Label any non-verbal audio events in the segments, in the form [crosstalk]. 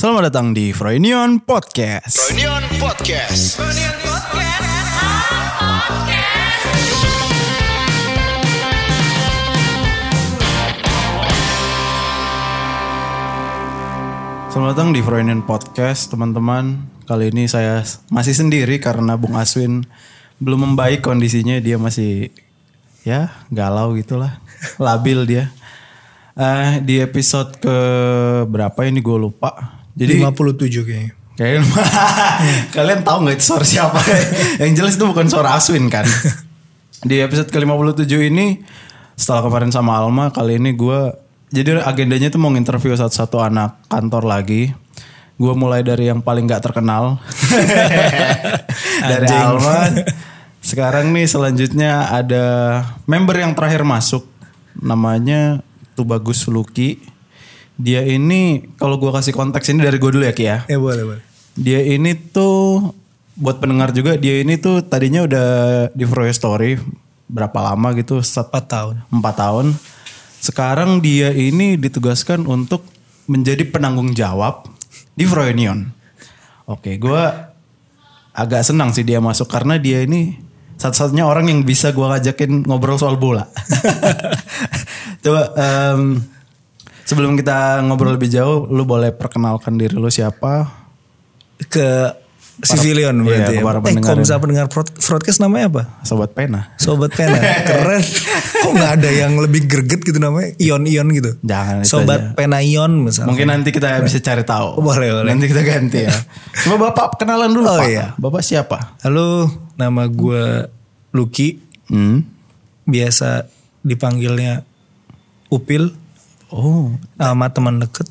Selamat datang di Froynion Podcast. Reunion Podcast. Selamat datang di Froynion Podcast, teman-teman. Kali ini saya masih sendiri karena Bung Aswin belum membaik kondisinya. Dia masih ya galau gitulah, labil dia. Eh di episode ke berapa ini gue lupa. Jadi 57 kayaknya. Kalian, [laughs] kalian tahu nggak itu suara siapa? [laughs] Yang jelas itu bukan suara Aswin kan. [laughs] Di episode ke-57 ini setelah kemarin sama Alma, kali ini gue jadi agendanya tuh mau interview satu-satu anak kantor lagi. Gue mulai dari yang paling nggak terkenal. dari Alma. Sekarang nih selanjutnya ada member yang terakhir masuk. Namanya Tubagus Luki. Dia ini kalau gue kasih konteks ini dari gue dulu ya Ki ya. Ya boleh boleh. Dia ini tuh buat pendengar juga dia ini tuh tadinya udah di Froyo Story berapa lama gitu? 4 4 tahun. tahun. Sekarang dia ini ditugaskan untuk menjadi penanggung jawab di Froyonion. Oke, gue agak senang sih dia masuk karena dia ini satu-satunya orang yang bisa gue ngajakin ngobrol soal bola. [laughs] Coba em, sebelum kita ngobrol lebih jauh, lu boleh perkenalkan diri lu siapa? Ke Civilian Iya, berarti ke ya. para Eh kalau misalnya pendengar broadcast namanya apa? Sobat Pena. Sobat Pena. [laughs] Keren. Kok nggak ada yang lebih greget gitu namanya? Ion-ion gitu. Jangan itu Sobat aja. Pena Ion misalnya. Mungkin nanti kita bisa cari tahu. Boleh, boleh. Nanti kita ganti ya. Coba Bapak kenalan dulu Oh, Pak. iya. Bapak siapa? Halo, nama gue Lucky. Hmm. Biasa dipanggilnya Upil. Oh, Sama teman deket.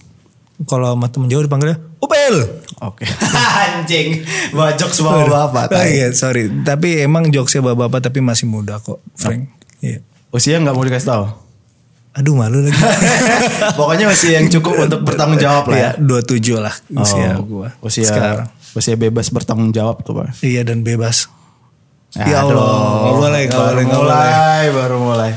Kalau sama teman jauh dipanggilnya Upil. oke. [laughs] Anjing, bawa jokes bawa bapak. Oh iya, sorry. Tapi emang jokesnya bapak-bapak tapi masih muda kok, Frank. Iya. Usia nggak mau dikasih tahu. Aduh malu lagi. [laughs] Pokoknya masih yang cukup untuk bertanggung jawab lah ya. Iya, 27 lah usia Oh, gua. Usia sekarang. usia bebas bertanggung jawab tuh pak. Iya dan bebas. Aduh, Ya Allah, nggak boleh, nggak baru boleh, nggak boleh. mulai, baru mulai.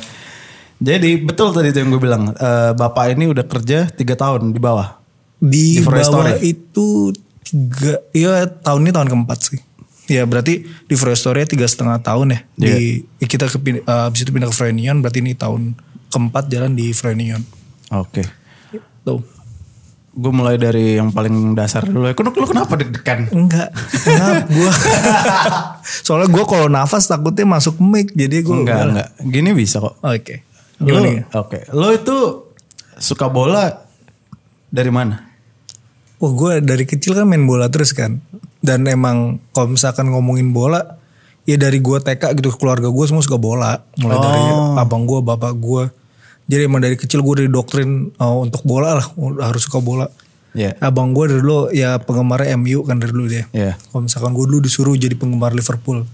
Jadi betul tadi itu yang gue bilang. eh, bapak ini udah kerja tiga tahun di bawah. Di Di, bawah itu tiga, iya tahun ini tahun keempat sih. Ya berarti di Forestory tiga setengah tahun ya. Di kita ke uh, habis itu pindah ke Frenion berarti ini tahun keempat jalan di Frenion. Oke. Tuh. Gue mulai dari yang paling dasar dulu ya. Lu, lu kenapa deg-degan? Enggak, enggak gua. [laughs] Soalnya gua kalau nafas takutnya masuk mic jadi gua Enggak, enggak. Gini bisa kok. Oke. Lu, Gimana oke. Lo itu suka bola dari mana? Wah gue dari kecil kan main bola terus kan. Dan emang kalau misalkan ngomongin bola. Ya dari gue TK gitu keluarga gue semua suka bola. Mulai dari Oh. abang gue, bapak gue. Jadi emang dari kecil gue didoktrin oh, untuk bola lah. Harus suka bola. Iya. Abang gue dari dulu ya penggemar MU kan dari dulu dia. Iya. Kalau misalkan gue dulu disuruh jadi penggemar Liverpool.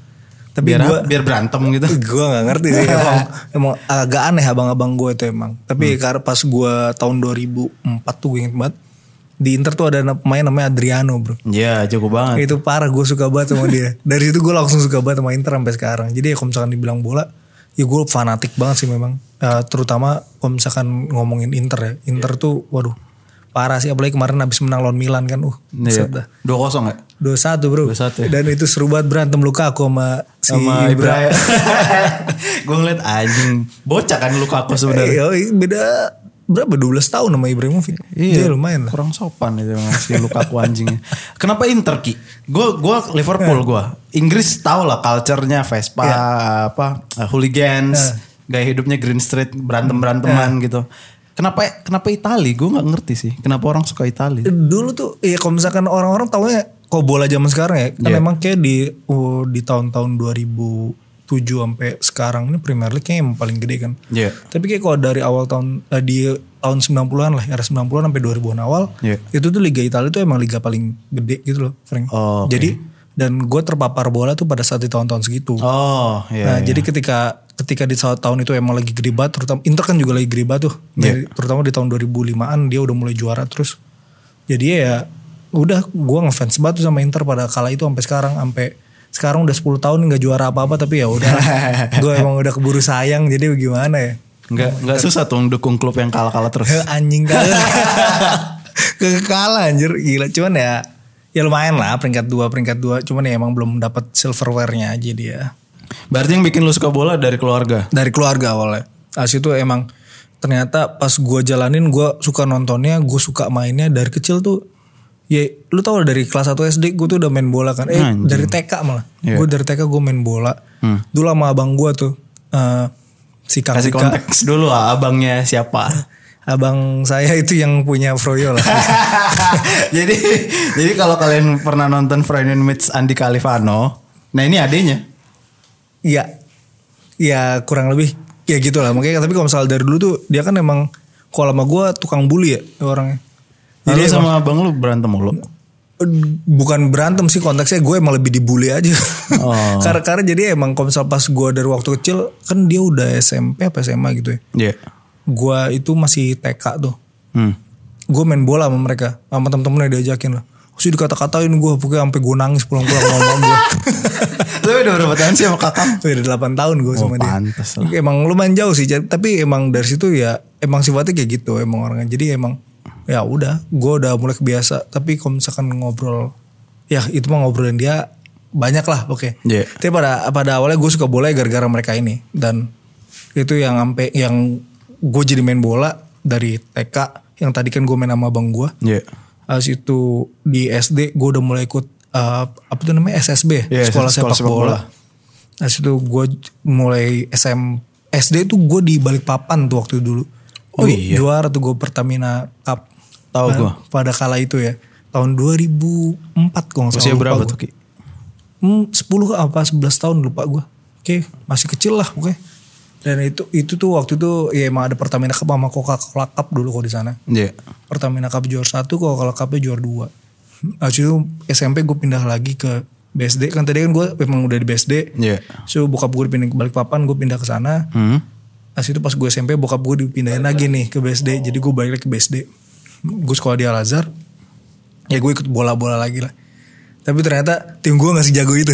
Tapi Biar gue biar berantem gitu. [laughs] gue gak ngerti sih [laughs] emang, emang agak aneh abang-abang gue itu emang. Tapi Hmm. karena pas gue tahun 2004 tuh gue inget banget. Di Inter tuh ada pemain namanya Adriano bro. Iya, jago banget. Itu parah gue suka banget sama dia. [laughs] Dari situ gue langsung suka banget sama Inter sampai sekarang. Jadi ya kalau misalkan dibilang bola. Ya gue fanatik banget sih memang. Eh, terutama kalau misalkan ngomongin Inter ya. Inter tuh waduh parah sih. Apalagi kemarin habis menang lawan Milan kan. Uh, Iya. Dua kosong gak? 2-1 bro. 2-1 ya. Dan itu seru banget berantem Lukaku sama si Sama Ibra. Ibrahim. [laughs] gue ngeliat anjing. Bocah kan Lukaku sebenarnya. Eh, beda berapa 12 tahun sama Ibrahimovic. Iya, lumayan lah. Kurang sopan itu emang si Lukaku anjingnya. Kenapa Inter Ki? Gue gua Liverpool gue. Inggris tau lah culture-nya Vespa apa uh, hooligans, gaya hidupnya Green Street berantem beranteman gitu. Kenapa kenapa Itali? Gue nggak ngerti sih. Kenapa orang suka Itali? Dulu tuh ya kalau misalkan orang-orang taunya kok bola zaman sekarang ya. Kan Iya. memang kayak di oh, di tahun-tahun 2007 sampai sekarang ini Premier League yang paling gede kan. Iya. Tapi kayak kalau dari awal tahun eh, di tahun 90-an lah, era 90-an sampai 2000-an awal, Iya. itu tuh Liga Italia tuh emang liga paling gede gitu loh, Frank. Oh, oke. Jadi dan gue terpapar bola tuh pada saat di tahun-tahun segitu. Oh, iya. nah, iya. jadi ketika ketika di saat tahun itu emang lagi gede banget, terutama Inter kan juga lagi gede banget tuh. Iya. Jadi, terutama di tahun 2005-an dia udah mulai juara terus. Jadi ya udah gue ngefans banget tuh sama Inter pada kala itu sampai sekarang sampai sekarang udah 10 tahun nggak juara apa-apa tapi ya udah [laughs] gue emang udah keburu sayang jadi gimana ya Nggak nggak susah tuh dukung klub yang kalah-kalah terus. [laughs] Anjing kali Kekekalan [laughs] anjir gila cuman ya ya lumayan lah peringkat dua peringkat dua cuman ya emang belum dapat silverware-nya aja dia Berarti yang bikin lu suka bola dari keluarga. dari keluarga awalnya. As itu emang ternyata pas gua jalanin gua suka nontonnya, gue suka mainnya dari kecil tuh. Ya lu tau lah, dari kelas 1 SD gue tuh udah main bola kan. Eh Anjing. dari TK malah. Iya. Gue dari TK gue main bola. Hmm. Dulu sama abang gua tuh eh si Kang Kasih konteks dulu ah, abangnya siapa. [laughs] Abang saya itu yang punya Froyo lah. [laughs] jadi jadi kalau kalian pernah nonton Friday Meets Andi Califano, nah ini adanya. Iya. Ya kurang lebih ya gitu lah. Makanya tapi kalau misalnya dari dulu tuh dia kan emang kalau sama gue tukang bully ya orangnya. Jadi sama abang lu berantem mulu. bukan berantem sih konteksnya gue emang lebih dibully aja. Oh. [laughs] karena karena jadi emang kalau misal pas gue dari waktu kecil kan dia udah SMP apa SMA gitu ya. Iya. Gue itu masih TK tuh. Hmm. Gue main bola sama mereka sama temen-temennya diajakin lah. Terus dikata-katain gue pokoknya sampai gue nangis pulang-pulang sama mama gue. Lu [laughs] udah berapa tahun sih sama kakak? Udah 8 tahun gue sama dia. pantes lah. Emang lumayan jauh sih, tapi emang dari situ ya emang sifatnya kayak gitu emang orangnya. Jadi emang ya udah, gue udah mulai kebiasa. Tapi kalau misalkan ngobrol, ya itu mah ngobrolin dia banyak lah, oke. Iya. Tapi pada pada awalnya gue suka bola ya gara-gara mereka ini dan itu yang sampai yang gue jadi main bola dari TK yang tadi kan gue main sama abang gue. Iya. Habis itu di SD gue udah mulai ikut uh, apa tuh namanya SSB, Iya, sekolah, sekolah sepak, sepak bola. bola. Habis itu gue mulai SM SD tuh gue di Balikpapan tuh waktu dulu. Oh Ju- iya. Juara tuh gue Pertamina Cup. Tahu Nah, gua. Pada kala itu ya. Tahun 2004 kalau nggak salah. Usia berapa gua. tuh Ki? Hmm, 10 apa 11 tahun lupa gue. Oke, masih kecil lah oke. Dan itu itu tuh waktu itu ya emang ada Pertamina Cup sama Coca-Cola Cup dulu kok di sana. Iya. Pertamina Cup juara satu, Coca-Cola Cup juara dua. Habis itu SMP gue pindah lagi ke BSD. Kan tadi kan gue memang udah di BSD. Iya. So bokap gue pindah ke Balikpapan, gue pindah ke sana. Hmm. Habis itu pas gue SMP bokap gue dipindahin lagi nih ke BSD. Jadi gue balik lagi ke BSD. Gue sekolah di Al Azhar. Ya gue ikut bola-bola lagi lah. Tapi ternyata tim gue gak sejago itu.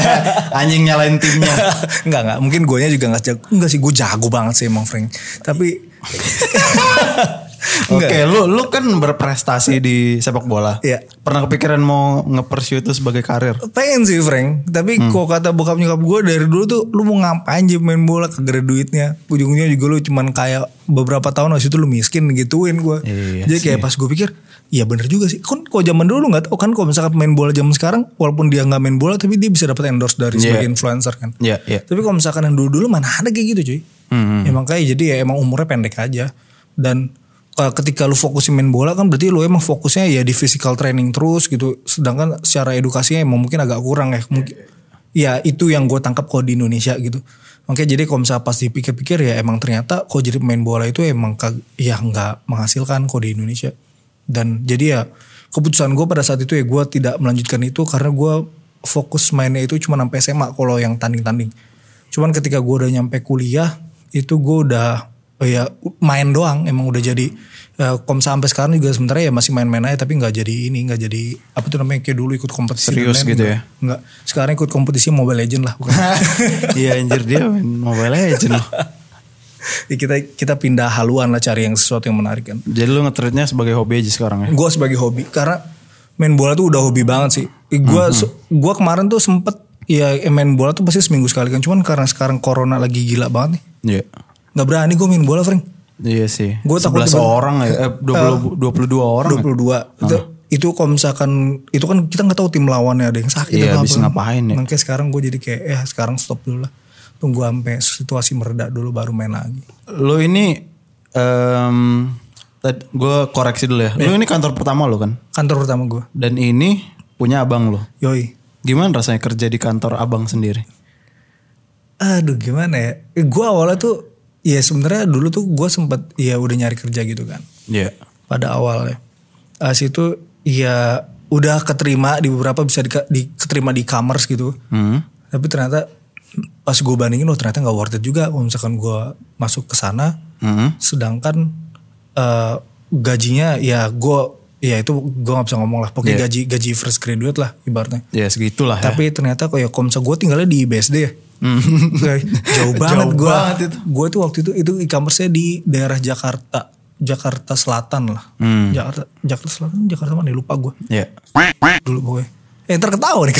[laughs] Anjing nyalain timnya. [laughs] enggak enggak, mungkin gue juga gak jago. Enggak sih, gue jago banget sih emang Frank. Tapi [laughs] Oke, lu lu kan berprestasi di sepak bola. Iya. Pernah kepikiran mau nge-pursue itu sebagai karir? pengen sih Frank. Tapi Hmm. kok kata bokap nyokap gue dari dulu tuh lu mau ngapain aja main bola kagak ada duitnya. Ujungnya juga lu cuman kayak beberapa tahun habis itu lu miskin gituin gue. Iya Jadi kayak pas gue pikir Iya bener juga sih. Kan kok zaman dulu lu nggak tahu kan kalau misalkan main bola zaman sekarang, walaupun dia nggak main bola, tapi dia bisa dapat endorse dari Iya. sebagai influencer kan. Iya, iya. Tapi kalau misalkan yang dulu-dulu mana ada kayak gitu cuy. Hmm. Emang kayak jadi ya emang umurnya pendek aja. Dan uh, ketika lu fokusin main bola kan berarti lu emang fokusnya ya di physical training terus gitu. Sedangkan secara edukasinya emang mungkin agak kurang ya. Mungkin, ya itu yang gue tangkap kalau di Indonesia gitu. Makanya jadi kalau misalnya pas dipikir-pikir ya emang ternyata kok jadi pemain bola itu emang ya nggak menghasilkan kok di Indonesia. Dan jadi ya keputusan gue pada saat itu ya gue tidak melanjutkan itu karena gue fokus mainnya itu cuma sampai SMA kalau yang tanding-tanding. Cuman ketika gue udah nyampe kuliah itu gue udah oh ya main doang emang udah jadi ya, kom sampai sekarang juga sementara ya masih main-main aja tapi nggak jadi ini nggak jadi apa tuh namanya kayak dulu ikut kompetisi Serius dan lain-lain, gitu nggak. Nggak. Sekarang ikut kompetisi Mobile Legend lah bukan. [laughs] Iya anjir dia main Mobile Legend loh. Ya, kita kita pindah haluan lah cari yang sesuatu yang menarik kan. Jadi lu nge-treatnya sebagai hobi aja sekarang ya? Gue sebagai hobi karena main bola tuh udah hobi banget sih. Gue gua kemarin tuh sempet ya main bola tuh pasti seminggu sekali kan. Cuman karena sekarang corona lagi gila banget nih. Iya. Nggak berani gue main bola Frank. Iya sih. Gua takut 11 tiba- orang ya, eh, 20, 22 orang. ya? 22 itu itu kalau misalkan itu kan kita nggak tahu tim lawannya ada yang sakit Iya, atau habis apa. ngapain ya. Makanya sekarang gue jadi kayak ya sekarang stop dulu lah. Tunggu sampai situasi mereda dulu baru main lagi. Lu ini em gue koreksi dulu ya. Lu ini kantor pertama lu kan? Kantor pertama gue. Dan ini punya abang lu. Yoi. Gimana rasanya kerja di kantor abang sendiri? Aduh gimana ya? Eh, gue awalnya tuh ya sebenarnya dulu tuh gue sempet ya udah nyari kerja gitu kan. Iya. Pada awalnya. As itu ya udah keterima di beberapa bisa di, diterima di e-commerce gitu. Hmm. Tapi ternyata pas gue bandingin oh ternyata nggak worth it juga kalau misalkan gue masuk ke sana. Hmm. Sedangkan eh, gajinya ya gue ya itu gue nggak bisa ngomong lah. Pokoknya Iya. gaji gaji fresh graduate lah ibaratnya. Ya segitulah ya. Tapi ternyata kayak kalau misalnya gue tinggalnya di BSD ya. Kayak [laughs] jauh banget gue. Gue tuh waktu itu itu e-commerce-nya di daerah Jakarta. Jakarta Selatan lah. Hmm. Jakarta Jakarta Selatan Jakarta mana ya? lupa gue Ya. dulu pokoknya. Eh ntar nih.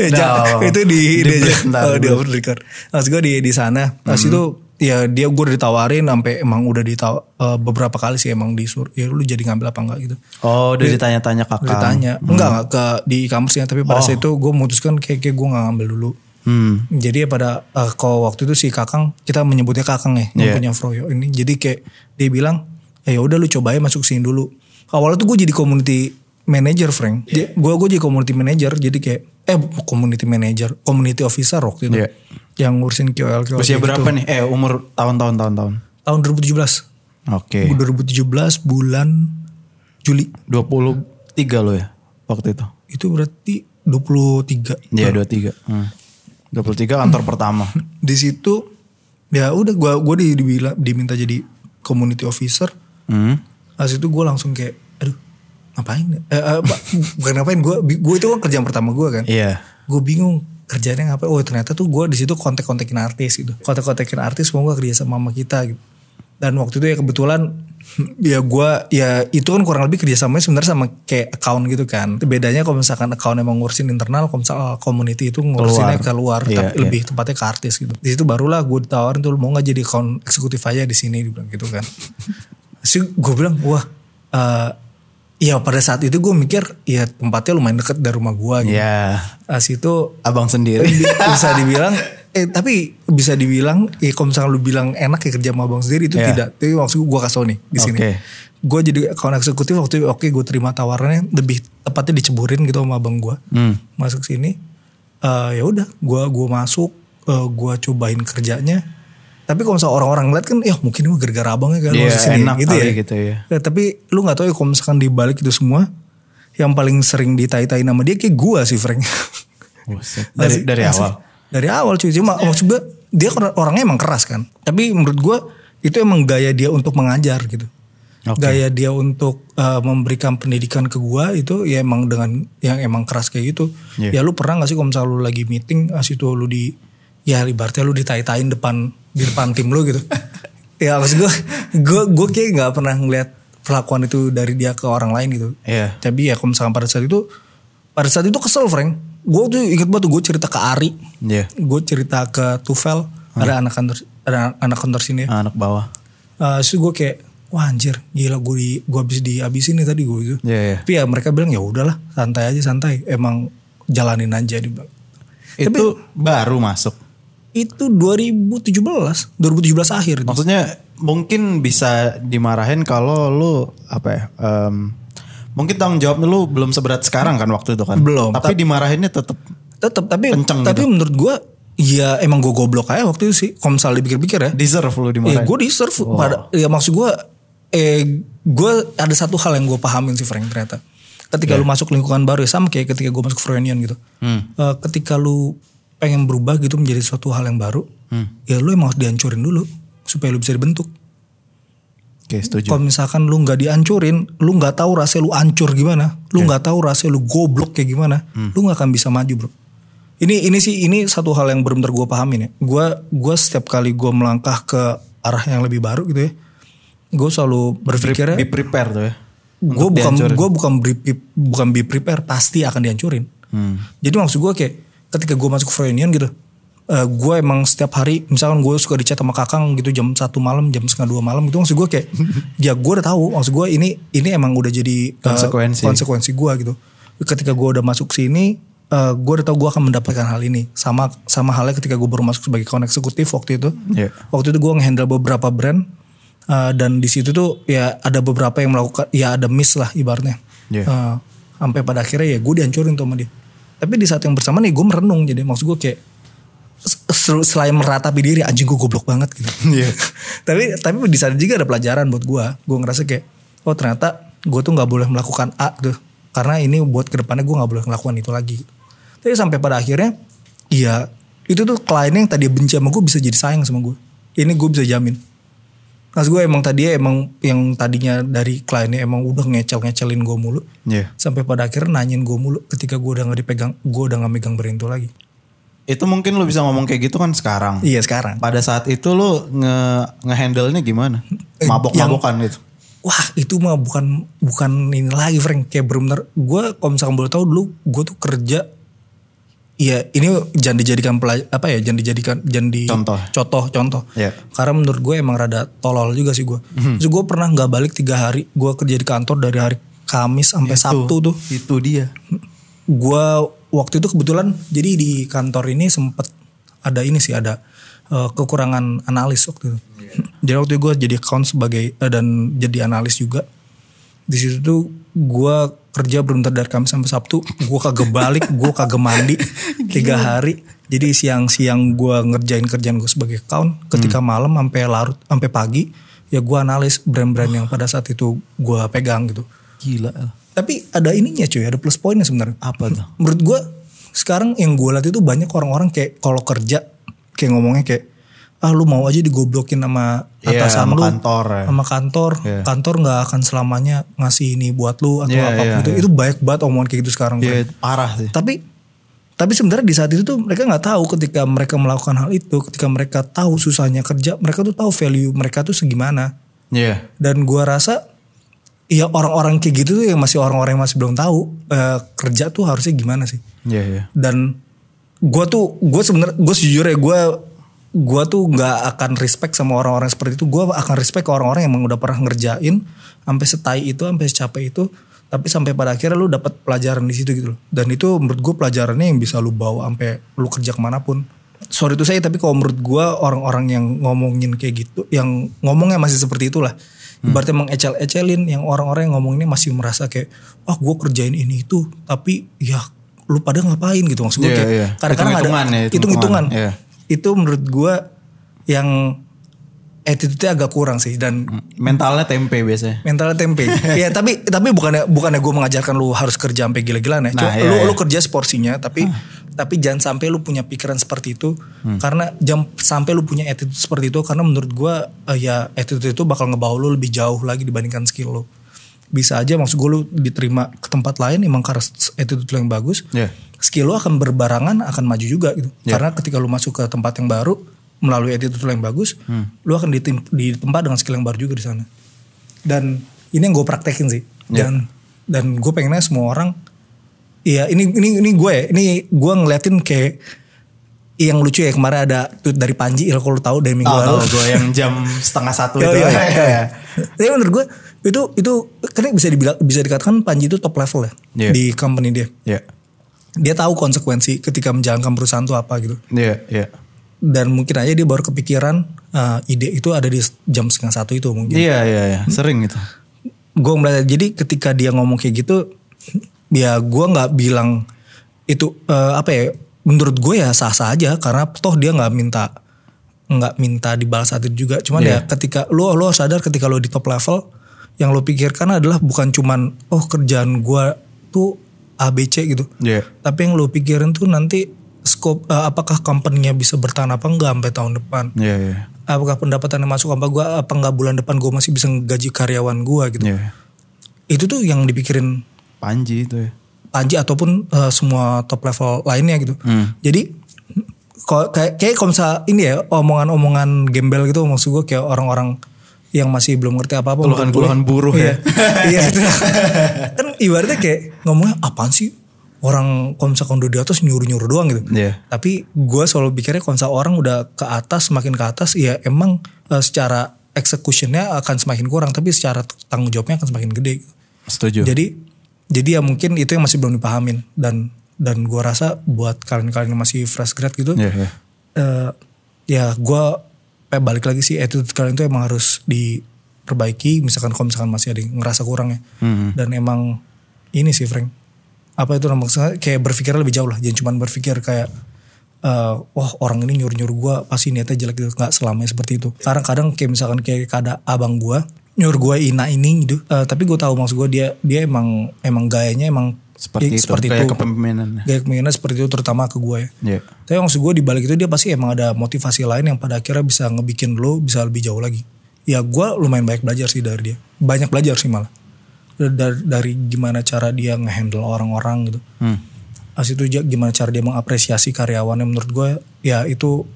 Eh, [laughs] No. ja- itu di, Di di, ntar oh, di record. Maksud gue di di sana. Pas itu ya dia gue udah ditawarin sampai emang udah ditawa eh, beberapa kali sih emang disur. Ya lu jadi ngambil apa enggak gitu. Oh, udah ditanya-tanya kakak. Ditanya. Enggak enggak ke di e-commerce tapi pada saat itu gue memutuskan kayak kayak gue nggak ngambil dulu. Hmm. Jadi ya pada eh, kalau waktu itu si Kakang kita menyebutnya Kakang ya, yang Iya. punya Froyo ini. Jadi kayak dia bilang, ya udah lu cobain masuk sini dulu. Awalnya tuh gue jadi community manager, Frank. Gue gue jadi community manager, jadi kayak eh community manager, community officer waktu itu. Iya. Yang ngurusin KOL KOL Usia kayak berapa gitu. nih? Eh, umur tahun-tahun tahun-tahun. Tahun 2017. Oke. 2017 bulan Juli. 23 lo ya waktu itu. Itu berarti 23. Iya, 23. Hmm. 23 kantor pertama. [laughs] Di situ ya udah gua gua di, dibilang diminta jadi community officer. Hmm. Pas itu gue langsung kayak, ngapain? Eh, eh, ba- bukan ngapain gue, gue itu kan kerjaan pertama gue kan. Iya. Gue bingung kerjanya ngapain. Oh ternyata tuh gue di situ kontek-kontekin artis gitu. Kontek-kontekin artis mau gak kerja sama sama kita gitu. Dan waktu itu ya kebetulan [clears throat] ya gue ya itu kan kurang lebih kerjasamanya sebenarnya sama kayak account gitu kan. Bedanya kalau misalkan account emang ngurusin internal, kalau misalkan community itu ngurusinnya keluar, Iya, tapi iya. lebih tepatnya ke artis gitu. Di situ barulah gue ditawarin tuh mau nggak jadi account eksekutif aja di sini dibilang gitu kan. [laughs] Terus gue bilang wah eh ya pada saat itu gue mikir ya tempatnya lumayan deket dari rumah gue gitu. Iya. Pas itu Abang sendiri. bisa [laughs] dibilang eh tapi bisa dibilang ya kalau misalnya lu bilang enak ya kerja sama abang sendiri itu Iya. tidak tapi maksud gue kasih tau nih di sini Oke. gue jadi account eksekutif waktu itu oke gue terima tawarannya lebih tepatnya diceburin gitu sama abang gue Hmm. masuk sini eh ya udah gue gua masuk eh, gue cobain kerjanya tapi kalau misalnya orang-orang ngeliat kan ya mungkin gue gara-gara abangnya kan sini enak gitu ya. gitu ya. Ya, tapi lu nggak tahu ya kalau misalkan di balik itu semua yang paling sering ditai-tai nama dia kayak gue sih Frank Buset. [laughs] Dari dari asli. awal. Dari awal cuy. Cuma maksud gue dia or- orangnya emang keras kan. Tapi menurut gue itu emang gaya dia untuk mengajar gitu. Oke. Gaya dia untuk uh, memberikan pendidikan ke gue itu ya emang dengan yang emang keras kayak gitu. Iya. Ya lu pernah gak sih kalau misalnya lu lagi meeting asli tuh lu di ya ibaratnya lu ditai-tain depan di depan tim lu gitu. [laughs] ya maksud gue gue gue kayak nggak pernah ngeliat perlakuan itu dari dia ke orang lain gitu. Iya. Tapi ya kalau misalkan pada saat itu pada saat itu kesel Frank. Gue tuh inget banget gue cerita ke Ari. Iya. Gue cerita ke Tufel. Ada anak kantor ada anak kantor sini ya. Anak bawah. Uh, so gue kayak wah anjir gila gue di gue habis dihabisin nih tadi gue gitu. Iya, iya. Tapi ya mereka bilang ya udahlah santai aja santai. Emang jalanin aja di Itu baru masuk. Itu 2017 2017 akhir. Maksudnya mungkin bisa dimarahin kalau lu apa ya? em, mungkin tanggung jawab lu belum seberat sekarang kan waktu itu kan. Belum. Tapi dimarahinnya tetap Tetap tapi Kenceng tapi gitu. menurut gue ya emang gue goblok aja waktu itu sih. Kalau misalnya dipikir-pikir ya. deserve lu Ya dimarahin. gue deserve pada ya maksud gue eh gue ada satu hal yang gue pahamin sih Frank ternyata. Ketika lu masuk lingkungan baru ya sama kayak ketika gue masuk Froyonion gitu. Hmm. Eh, ketika lu pengen berubah gitu menjadi suatu hal yang baru, Hmm. ya lu emang harus dihancurin dulu supaya lu bisa dibentuk. Oke, setuju. Kalau misalkan lu nggak dihancurin, lu nggak tahu rasanya lu hancur gimana, lu nggak tahu rasanya lu goblok kayak gimana, lu nggak akan bisa maju bro. Ini ini sih ini satu hal yang benar-benar gue pahamin ya. Gue gue setiap kali gue melangkah ke arah yang lebih baru gitu ya, gue selalu berpikirnya Be prepare tuh ya. gue bukan gue bukan be, bukan be prepare pasti akan dihancurin. Hmm. Jadi maksud gue kayak ketika gue masuk Froyonion gitu, eh gue emang setiap hari misalkan gue suka dicat sama kakang gitu jam satu malam jam setengah dua malam gitu maksud gue kayak [laughs] ya gue udah tahu maksud gue ini ini emang udah jadi eh, Konsekuensi. konsekuensi gue gitu. Ketika gue udah masuk sini eh, gue udah tahu gue akan mendapatkan hal ini sama sama halnya ketika gue baru masuk sebagai account eksekutif waktu itu Iya. waktu itu gue ngehandle beberapa brand uh, dan di situ tuh ya ada beberapa yang melakukan ya ada miss lah ibaratnya Iya. Uh, sampai pada akhirnya ya gue dihancurin tuh sama dia tapi di saat yang bersamaan nih gue merenung. Jadi maksud gue kayak selain meratapi diri anjing gue goblok banget gitu. Iya. [laughs] tapi tapi di sana juga ada pelajaran buat gue gue ngerasa kayak oh ternyata gue tuh nggak boleh melakukan A tuh. Karena ini buat ke depannya gue nggak boleh melakukan itu lagi. Tapi sampai pada akhirnya iya itu tuh kliennya yang tadi benci sama gue bisa jadi sayang sama gue ini gue bisa jamin Mas gue emang tadi emang yang tadinya dari kliennya emang udah ngecel-ngecelin gue mulu Iya. sampai pada akhirnya nanyain gue mulu ketika gue udah nggak dipegang gue udah nggak megang brand itu lagi itu mungkin lu bisa ngomong kayak gitu kan sekarang. Iya sekarang. Pada saat itu lu nge ngehandle-nya gimana? Eh, Mabok-mabokan gitu. Wah itu mah bukan bukan ini lagi Frank kayak bener-bener gue kalau misalkan boleh tahu dulu gue tuh kerja Iya ini jangan dijadikan pelaj- apa ya jangan dijadikan jangan di Contoh. contoh contoh Iya. karena menurut gue emang rada tolol juga sih gue Terus gue pernah nggak balik tiga hari gue kerja di kantor dari hari Kamis sampai Sabtu tuh Itu dia. gue waktu itu kebetulan jadi di kantor ini sempet ada ini sih ada eh, kekurangan analis waktu itu. [laughs] jadi waktu itu gue jadi account sebagai eh, dan jadi analis juga. Di situ tuh gue kerja berbentar dari Kamis sampai Sabtu. Gue kagak balik, gue kagak mandi [laughs] tiga hari. Jadi siang-siang gue ngerjain kerjaan gue sebagai account. Ketika malam sampai larut sampai pagi ya gue analis brand-brand yang pada saat itu gue pegang gitu. Gila. Tapi ada ininya cuy, ada plus poinnya sebenarnya Apa tuh? menurut gue sekarang yang gue lihat itu banyak orang-orang kayak kalau kerja kayak ngomongnya kayak ah lu mau aja digoblokin sama Iya, atasan sama lu kantor ya. sama kantor Iya. kantor nggak akan selamanya ngasih ini buat lu atau Iya, apa iya, gitu iya. itu banyak banget omongan kayak gitu sekarang Dia Frank. parah sih. tapi tapi sebenarnya di saat itu tuh mereka nggak tahu ketika mereka melakukan hal itu ketika mereka tahu susahnya kerja mereka tuh tahu value mereka tuh segimana Iya. dan gua rasa ya orang-orang kayak gitu tuh yang masih orang-orang yang masih belum tahu eh, kerja tuh harusnya gimana sih Iya, iya. dan gue tuh gue sebenarnya gue sejujurnya gue gue tuh nggak akan respect sama orang-orang seperti itu. Gue akan respect ke orang-orang yang emang udah pernah ngerjain sampai setai itu sampai secapek itu tapi sampai pada akhirnya lu dapat pelajaran di situ gitu loh. Dan itu menurut gue pelajarannya yang bisa lu bawa sampai lu kerja ke mana pun. Sorry itu saya tapi kalau menurut gue orang-orang yang ngomongin kayak gitu yang ngomongnya masih seperti itulah. Ibaratnya mengecel-ecelin yang orang-orang yang ngomong ini masih merasa kayak wah gue kerjain ini itu tapi ya lu pada ngapain? Gitu maksud gue Iya, kayak iya. kadang-kadang ada Hitung-hitungan ya, hitung-hitungan. iya. Itu menurut gue yang attitude-nya agak kurang sih dan Mentalnya tempe biasanya. mentalnya tempe. [laughs] ya tapi tapi bukannya bukannya gue mengajarkan lu harus kerja sampai gila-gilaan ya. Cuma Nah, iya, lu iya. lu kerja seporsinya tapi tapi jangan sampai lu punya pikiran seperti itu karena jam sampai lu punya attitude seperti itu karena menurut gue eh, ya attitude itu bakal ngebawa lu lebih jauh lagi dibandingkan skill lu. Bisa aja maksud gue lu diterima ke tempat lain emang karena attitude lu yang bagus Iya. Skill lu akan berbarangan akan maju juga gitu. Iya. Karena ketika lu masuk ke tempat yang baru melalui attitude yang bagus, Hmm. lu akan ditim- ditempa dengan skill yang baru juga di sana. Dan ini yang gue praktekin sih. Iya. Dan dan gue pengennya semua orang Iya ini ini ini gue ya, ini gue ngeliatin kayak yang lucu ya kemarin ada tweet dari Panji ya kalau lu tahu dari minggu Tahu lalu. gue yang jam setengah satu itu. yo, [laughs] yo. Iya. Tapi menurut gue itu itu karena bisa dibilang bisa dikatakan Panji itu top level ya Iya. di company dia. Iya. Dia tahu konsekuensi ketika menjalankan perusahaan itu apa gitu. Iya, iya. dan mungkin aja dia baru kepikiran uh, ide itu ada di jam setengah satu itu mungkin. Iya, iya, iya. Sering itu. Gue melihat jadi ketika dia ngomong kayak gitu, ya gue nggak bilang itu uh, apa ya? Menurut gue ya sah sah aja karena toh dia nggak minta nggak minta dibalas itu juga. Cuman Iya. ya ketika lo lo sadar ketika lo di top level, yang lo pikirkan adalah bukan cuman oh kerjaan gue tuh ABC gitu. Iya. Tapi yang lo pikirin tuh nanti scope uh, apakah company-nya bisa bertahan apa enggak sampai tahun depan Iya, iya. apakah pendapatan yang masuk apa gua apa enggak bulan depan gue masih bisa gaji karyawan gua gitu Iya. itu tuh yang dipikirin Panji itu ya. Panji ataupun uh, semua top level lainnya gitu Hmm. jadi kayak kayak kalau misalnya ini ya omongan-omongan gembel gitu maksud gue kayak orang-orang yang masih belum ngerti apa-apa Keluhan-keluhan buruh ya. [laughs] iya itu kan ibaratnya kayak ngomongnya apaan sih orang kalau misalkan udah di atas nyuruh-nyuruh doang gitu Iya. tapi gue selalu pikirnya kalau misalnya orang udah ke atas semakin ke atas ya emang eh, secara executionnya akan semakin kurang tapi secara tanggung jawabnya akan semakin gede Setuju. jadi jadi ya mungkin itu yang masih belum dipahamin dan dan gue rasa buat kalian-kalian yang masih fresh grad gitu Iya, iya. eh, ya gue balik lagi sih attitude kalian itu emang harus diperbaiki. Misalkan kalau misalkan masih ada yang ngerasa kurang ya. Mhm. dan emang ini sih Frank. Apa itu namanya? Kayak berpikir lebih jauh lah. Jangan cuma berpikir kayak eh, wah orang ini nyuruh nyuruh gue pasti niatnya jelek gitu. Nggak selamanya seperti itu. Kadang-kadang kayak misalkan kayak ada abang gue nyuruh gue ina ini gitu. Eh, tapi gue tahu maksud gue dia dia emang emang gayanya emang Seperti ya, itu. seperti Kayak itu kepemimpinan. gaya kepemimpinan seperti itu terutama ke gue ya Iya. tapi maksud gue di balik itu dia pasti emang ada motivasi lain yang pada akhirnya bisa ngebikin lo bisa lebih jauh lagi. Ya gue lumayan banyak belajar sih dari dia. Banyak belajar sih malah. Dari, dari gimana cara dia ngehandle orang-orang gitu. Hmm. Habis itu gimana cara dia mengapresiasi karyawannya menurut gue ya itu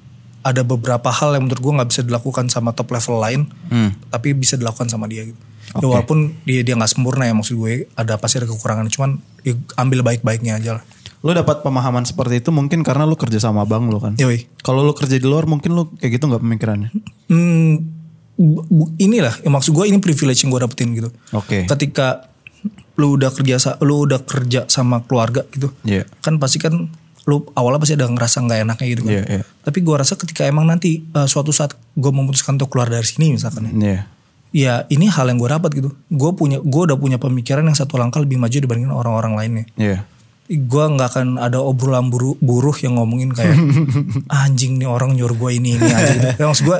ada beberapa hal yang menurut gue nggak bisa dilakukan sama top level lain, tapi bisa dilakukan sama dia gitu. Ya, walaupun dia dia nggak sempurna ya maksud gue ada pasti ada kekurangan, cuman ya, ambil baik-baiknya aja lah. Lu dapat pemahaman seperti itu mungkin karena lu kerja sama abang lu kan. Yoi. Kalau lu kerja di luar mungkin lu kayak gitu nggak pemikirannya? Hmm, inilah ya maksud gue ini privilege yang gue dapetin gitu. Oke. Ketika lu udah kerja lu udah kerja sama keluarga gitu, Iya. kan pasti kan lu awalnya pasti ada ngerasa nggak enaknya gitu kan. Iya, iya. Tapi gue rasa ketika emang nanti uh, suatu saat gue memutuskan untuk keluar dari sini misalkan ya, Iya. Ya ini hal yang gue dapat gitu. Gue punya gue udah punya pemikiran yang satu langkah lebih maju dibandingin orang-orang lainnya. Iya. Gue nggak akan ada obrolan buru, buruh yang ngomongin kayak [laughs] anjing nih orang nyuruh gue ini ini aja gitu. Maksud gue,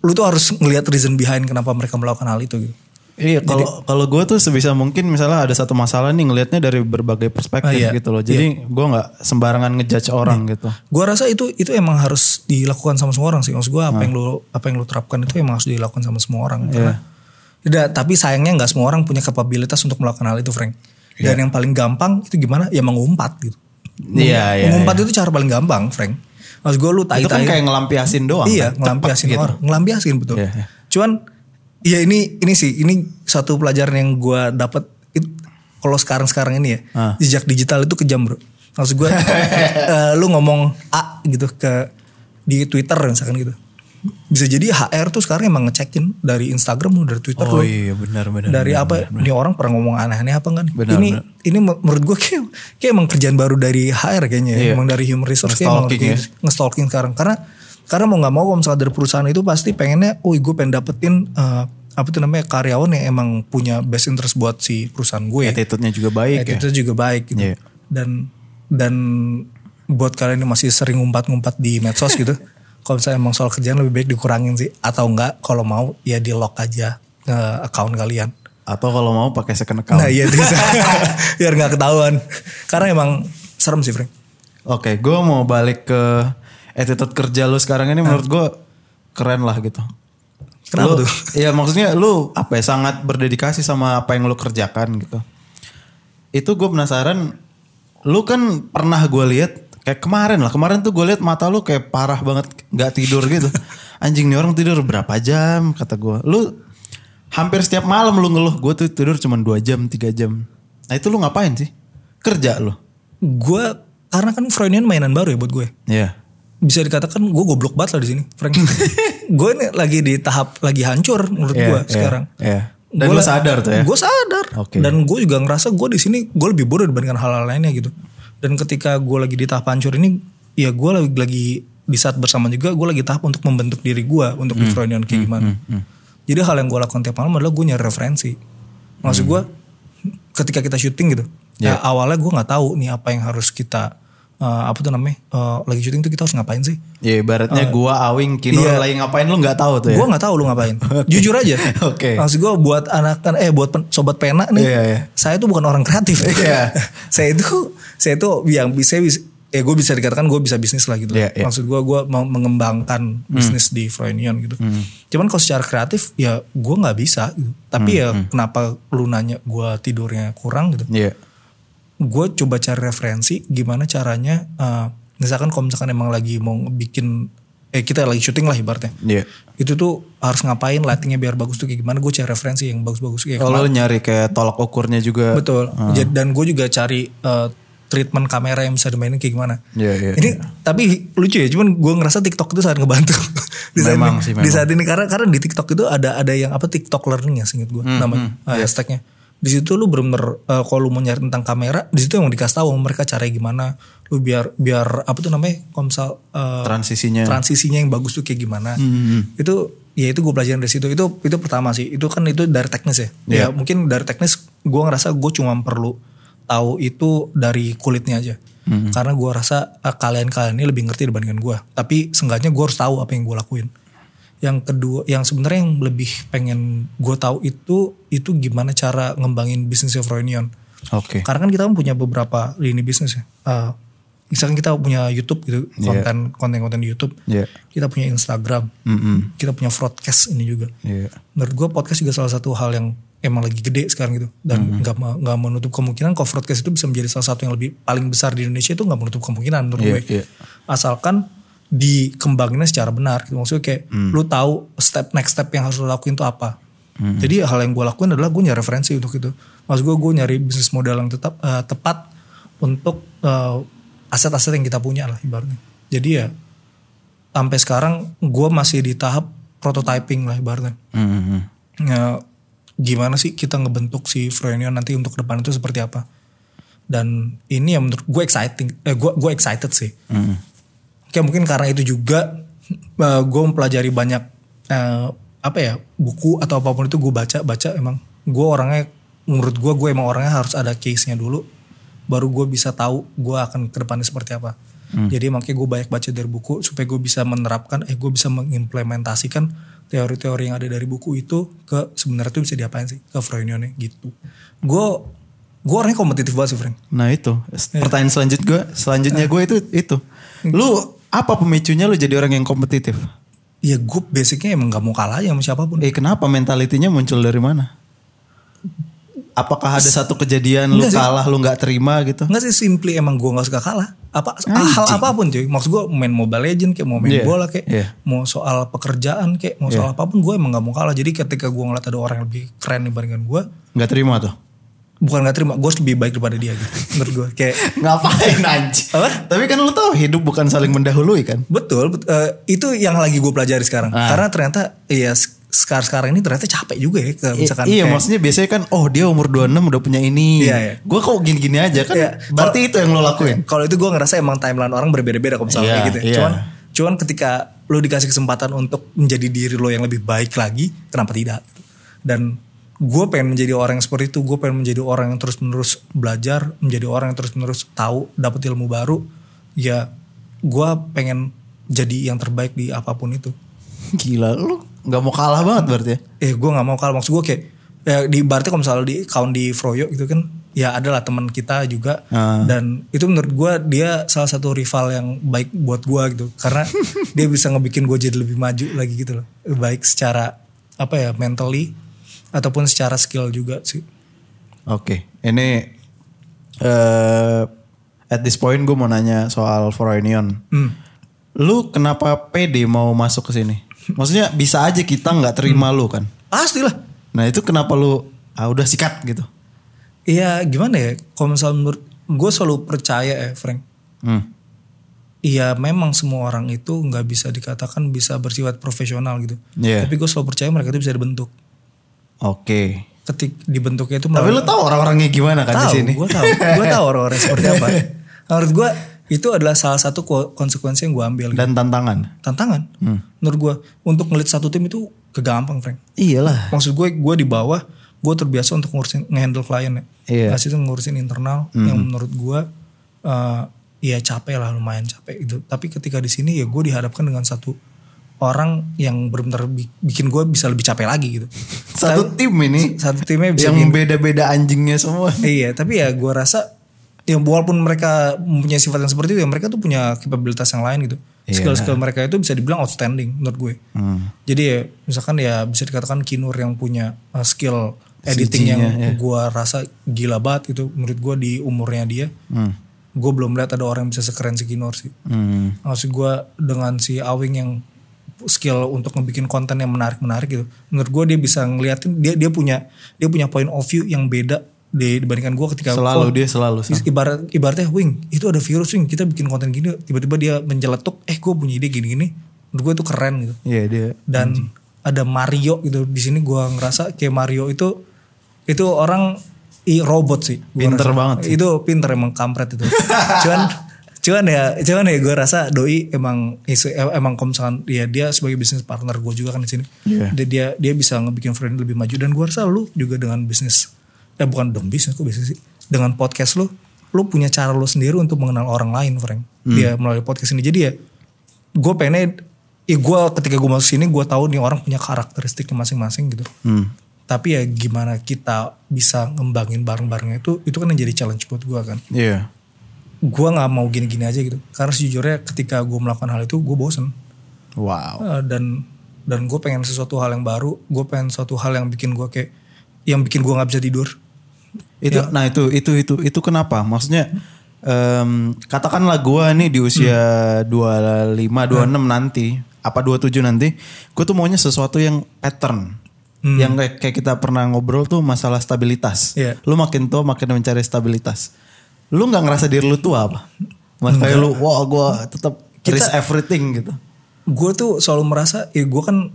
lu tuh harus ngelihat reason behind kenapa mereka melakukan hal itu gitu. Iya, kalau kalau gue tuh sebisa mungkin misalnya ada satu masalah nih ngelihatnya dari berbagai perspektif Ah, iya. gitu loh. Jadi gue nggak sembarangan ngejudge orang gitu. Gue rasa itu itu emang harus dilakukan sama semua orang sih. Maksud gue apa yang lu apa yang lu terapkan itu emang harus dilakukan sama semua orang. Karena, Tidak, tapi sayangnya nggak semua orang punya kapabilitas untuk melakukan hal itu, Frank. Dan yang paling gampang itu gimana? Ya mengumpat gitu. Iya, iya. Mengumpat itu cara paling gampang, Frank. Maksud gue lu tai Itu kan kayak ngelampiasin doang. Iya, kan? Ngelampiasin gitu. orang, ngelampiasin betul. Iya, iya. Cuman ya ini ini sih ini satu pelajaran yang gue dapat kalau sekarang-sekarang ini ya Ah. jejak digital itu kejam bro. Maksud gue [laughs] eh, lu ngomong A gitu ke di Twitter misalkan gitu. Bisa jadi HR tuh sekarang emang ngecekin dari Instagram lu dari Twitter Oh lu. iya benar benar. dari apa ini orang pernah ngomong aneh-aneh apa nih? Benar, ini benar. ini me- menurut gue kayak, kayak emang kerjaan baru dari HR kayaknya ya. Iya. Emang dari human resource kayak emang Nge-stalking ya. nge-stalking sekarang karena karena mau nggak mau kalau misalnya dari perusahaan itu pasti pengennya oh gue pengen dapetin eh, apa tuh namanya karyawan yang emang punya best interest buat si perusahaan gue Attitude-nya juga baik ya. itu juga baik gitu Iya. dan dan buat kalian yang masih sering ngumpat-ngumpat di medsos gitu [laughs] kalau misalnya emang soal kerjaan lebih baik dikurangin sih atau enggak kalau mau ya di lock aja eh, account kalian Atau kalau mau pakai second account. Nah iya bisa [laughs] biar nggak ketahuan. Karena emang serem sih Frank. Oke, gue mau balik ke attitude kerja lu sekarang ini menurut gue keren lah gitu. Kenapa Lu- tuh? [laughs] Iya maksudnya lu apa ya sangat berdedikasi sama apa yang lu kerjakan gitu. Itu gue penasaran. Lu kan pernah gue lihat kayak kemarin lah kemarin tuh gue lihat mata lu kayak parah banget nggak tidur gitu. [laughs] Anjing nih orang tidur berapa jam kata gue. Lu hampir setiap malam lu ngeluh gue tuh tidur cuma 2 jam 3 jam. Nah itu lu ngapain sih? Kerja lu? Gue karena kan Freudian mainan baru ya buat gue. Iya. Bisa dikatakan gue goblok banget lah di sini, Frank. [laughs] gue ini lagi di tahap lagi hancur menurut Iya, gue iya, sekarang. iya. Dan la- sadar tuh ya? Gue sadar. Oke. Dan gue juga ngerasa gue di sini gue lebih bodoh dibandingkan hal-hal lainnya gitu. Dan ketika gue lagi di tahap hancur ini, ya gue lagi, lagi di saat bersama juga gue lagi tahap untuk membentuk diri gue untuk Hmm, di Freudian kayak gimana. Jadi hal yang gue lakukan tiap malam adalah gue nyari referensi. Maksud gue ketika kita syuting gitu, Iya. ya awalnya gue nggak tahu nih apa yang harus kita eh, apa tuh namanya eh, lagi syuting tuh kita harus ngapain sih? Ya ibaratnya gua Awing Kino iya. lagi ngapain lu nggak tahu tuh ya. Gue nggak tahu lu ngapain. [laughs] Jujur aja. Oke. Maksud gue buat anak kan eh buat pen- sobat pena nih. Iya, iya. Saya tuh bukan orang kreatif. [laughs] Iya. [laughs] saya itu saya itu yang bisa eh gue bisa dikatakan gue bisa bisnis lah gitu. Iya, iya. Maksud gue gue mau mengembangkan bisnis di Froynion gitu. Hmm. Cuman kalau secara kreatif ya gue nggak bisa gitu. Tapi Hmm, ya kenapa lu nanya gue tidurnya kurang gitu. Iya. Gue coba cari referensi gimana caranya eh, misalkan kalau misalkan emang lagi mau bikin eh kita lagi syuting lah ibaratnya Iya. itu tuh harus ngapain lightingnya biar bagus tuh kayak gimana gue cari referensi yang bagus-bagus kayak Kalau nyari kayak tolak ukurnya juga. betul Jadi- dan gue juga cari eh, treatment kamera yang bisa dimainin kayak gimana Iya, iya. ini tapi lucu ya cuman gue ngerasa TikTok itu sangat ngebantu [laughs] di saat Memang ini, sih, di memang. saat ini karena karena di TikTok itu ada ada yang apa TikTok learning ya seinget gue Hmm, namanya ah, iya. hashtagnya di situ lu bener-bener eh, kalau lu mau nyari tentang kamera di situ emang dikasih tahu mereka caranya gimana. Lu biar biar apa tuh namanya komsal eh, Transisinya. transisinya yang bagus tuh kayak gimana. Hmm, itu ya itu gue pelajarin dari situ. Itu itu pertama sih. Itu kan itu dari teknis ya. Iya. ya mungkin dari teknis gue ngerasa gue cuma perlu tahu itu dari kulitnya aja. Hmm. karena gue rasa eh, kalian-kalian ini lebih ngerti dibandingkan gue tapi seenggaknya gue harus tahu apa yang gue lakuin yang kedua yang sebenarnya yang lebih pengen gue tahu itu itu gimana cara ngembangin bisnisnya Froynion Oke. karena kan kita kan punya beberapa lini bisnis ya Eh, misalkan kita punya YouTube gitu konten konten-konten di YouTube Iya. kita punya Instagram Mm-mm. kita punya broadcast ini juga Iya. menurut gue podcast juga salah satu hal yang emang lagi gede sekarang gitu dan nggak ma- nggak menutup kemungkinan cold broadcast itu bisa menjadi salah satu yang lebih paling besar di Indonesia itu nggak menutup kemungkinan menurut Iya, gue iya. asalkan dikembanginnya secara benar gitu. maksudnya kayak Hmm. lu tahu step next step yang harus lu lakuin itu apa jadi hal yang gue lakuin adalah gue nyari referensi untuk itu maksud gue gue nyari bisnis model yang tetap eh, tepat untuk eh, aset-aset yang kita punya lah ibaratnya jadi ya sampai sekarang gue masih di tahap prototyping lah ibaratnya Hmm. ya, gimana sih kita ngebentuk si Froynion nanti untuk ke depan itu seperti apa dan ini yang menurut gue exciting eh gue gue excited sih Hmm. Kayak mungkin karena itu juga eh, gue mempelajari banyak eh, apa ya buku atau apa pun itu gue baca baca emang gue orangnya menurut gue gue emang orangnya harus ada case nya dulu baru gue bisa tahu gue akan ke depannya seperti apa jadi makanya gue banyak baca dari buku supaya gue bisa menerapkan eh gue bisa mengimplementasikan teori-teori yang ada dari buku itu ke sebenarnya tuh bisa diapain sih ke Froynion gitu gue gue orangnya kompetitif banget sih Frank Nah itu Iya. pertanyaan selanjut gue selanjutnya gue itu itu. Hmm. Lu apa pemicunya lu jadi orang yang kompetitif? ya gue basicnya emang gak mau kalah aja sama siapa pun Eh kenapa mentalitinya muncul dari mana? Apakah ada satu kejadian lu Enggak sih. kalah lu nggak terima gitu? Enggak sih simply emang gue gak suka kalah. Apa hal apa pun cuy. Maksud gue main Mobile Legend kayak mau main Iya, bola kayak iya. mau soal pekerjaan kayak mau soal apa pun gue emang gak mau kalah. Jadi ketika gue ngeliat ada orang yang lebih keren dibandingkan gue, Nggak terima tuh? Bukan gak terima, gue harus lebih baik daripada dia gitu. [laughs] Menurut gue kayak [laughs] Ngapain anjing? Apa? Tapi kan lu tahu hidup bukan saling mendahului kan? betul, bet- eh, itu yang lagi gue pelajari sekarang. Ah. Karena ternyata ya sekarang sekarang ini ternyata capek juga ya ke I- misalkan iya kayak- maksudnya biasanya kan oh dia umur 26 udah punya ini. Iya, iya. Gue kok gini-gini aja kan. Iya. Berarti Kalau- itu yang lo lakuin. Kalau itu gue ngerasa emang timeline orang berbeda-beda kalau misalnya Iya, gitu. ya. iya. Cuman cuman ketika lo dikasih kesempatan untuk menjadi diri lo yang lebih baik lagi, kenapa tidak? Dan gue pengen menjadi orang yang seperti itu. Gue pengen menjadi orang yang terus-menerus belajar, menjadi orang yang terus-menerus tahu, dapat ilmu baru. Ya, gue pengen jadi yang terbaik di apa pun itu. Gila lu nggak mau kalah banget berarti ya? Eh, gue nggak mau kalah. Maksud gue kayak ya, di berarti kalau misalnya di account di Froyo gitu kan, ya adalah teman kita juga Ah. dan itu menurut gue dia salah satu rival yang baik buat gue gitu karena [laughs] dia bisa ngebikin gue jadi lebih maju lagi gitu loh baik secara apa ya mentally ataupun secara skill juga sih Oke, ini eh at this point gue mau nanya soal Foronion. hmm. Lu kenapa pede mau masuk ke sini? Maksudnya bisa aja kita nggak terima lu kan? pastilah Nah itu kenapa lu ah udah sikat gitu? Iya gimana ya kalau misalnya menurut gue selalu percaya ya Frank Hmm. Iya memang semua orang itu nggak bisa dikatakan bisa bersifat profesional gitu Iya. tapi gue selalu percaya mereka itu bisa dibentuk Oke. ketik dibentuknya itu Tapi lu tahu orang-orangnya gimana kan di sini? gue tahu, gue tahu orang-orang seperti apa. [laughs] Menurut gue itu adalah salah satu ko- konsekuensi yang gue ambil. gitu. Dan tantangan. Tantangan. Hmm. Menurut gue untuk ngelit satu tim itu kegampang, Frank. Iyalah. Maksud gue, gue di bawah, gue terbiasa untuk ngurusin ngehandle klien ya. Iya. Nah, situ ngurusin internal yang menurut gue eh ya capek lah, lumayan capek gitu. Tapi ketika di sini ya gue dihadapkan dengan satu orang yang benar-benar bi- bikin gue bisa lebih capek lagi gitu. [laughs] Satu tim ini Satu timnya bisa yang beda-beda anjingnya semua. [laughs] Iya, tapi ya gue rasa ya walaupun mereka mempunyai sifat yang seperti itu ya mereka tuh punya kapabilitas yang lain gitu. Iya. Skill-skill mereka itu bisa dibilang outstanding menurut gue. Hmm. Jadi ya misalkan ya bisa dikatakan Kinur yang punya uh, skill editing yang ya. gue rasa gila banget itu menurut gue di umurnya dia. Hmm. Gue belum lihat ada orang yang bisa sekeren si Kinur sih. Hmm. Maksud gue dengan si Awing yang skill untuk ngebikin konten yang menarik-menarik gitu. Menurut gue dia bisa ngeliatin dia dia punya dia punya point of view yang beda di- dibandingkan gue ketika Selalu oh, dia selalu. Is- ibarat ibaratnya wing itu ada virus wing kita bikin konten gini tiba-tiba dia menjeletuk eh gue punya ide gini-gini menurut gue itu keren gitu Iya dia. dan ada Mario gitu di sini gue ngerasa kayak Mario itu itu orang i robot sih Pinter banget sih. itu pinter emang kampret itu [laughs] cuman cuman ya cuman ya gue rasa doi emang emang kalau misalkan ya dia sebagai bisnis partner gue juga kan di sini Iya. dia, dia dia bisa ngebikin friend lebih maju dan gue rasa lu juga dengan bisnis eh bukan dong bisnis kok bisnis sih dengan podcast lu lu punya cara lu sendiri untuk mengenal orang lain Frank Hmm. dia melalui podcast ini jadi ya gue pengen ya gue ketika gue masuk sini gue tahu nih orang punya karakteristiknya masing-masing gitu Hmm. tapi ya gimana kita bisa ngembangin bareng-barengnya itu itu kan yang jadi challenge buat gue kan Iya. Gue nggak mau gini-gini aja gitu karena sejujurnya ketika gue melakukan hal itu gue bosen Wow. Eh, dan dan gue pengen sesuatu hal yang baru gue pengen suatu hal yang bikin gue kayak yang bikin gue nggak bisa tidur. Itu nah itu itu itu itu kenapa? Maksudnya em, katakanlah gua nih di usia 25 26 nanti, apa 27 nanti, gue tuh maunya sesuatu yang pattern. Yang kayak, kita pernah ngobrol tuh masalah stabilitas. Iya. Lu makin tua makin mencari stabilitas. Lu nggak ngerasa diri lu tua apa? Mas kayak lu wah gua tetap risk everything gitu. Gue tuh selalu merasa, ya gue kan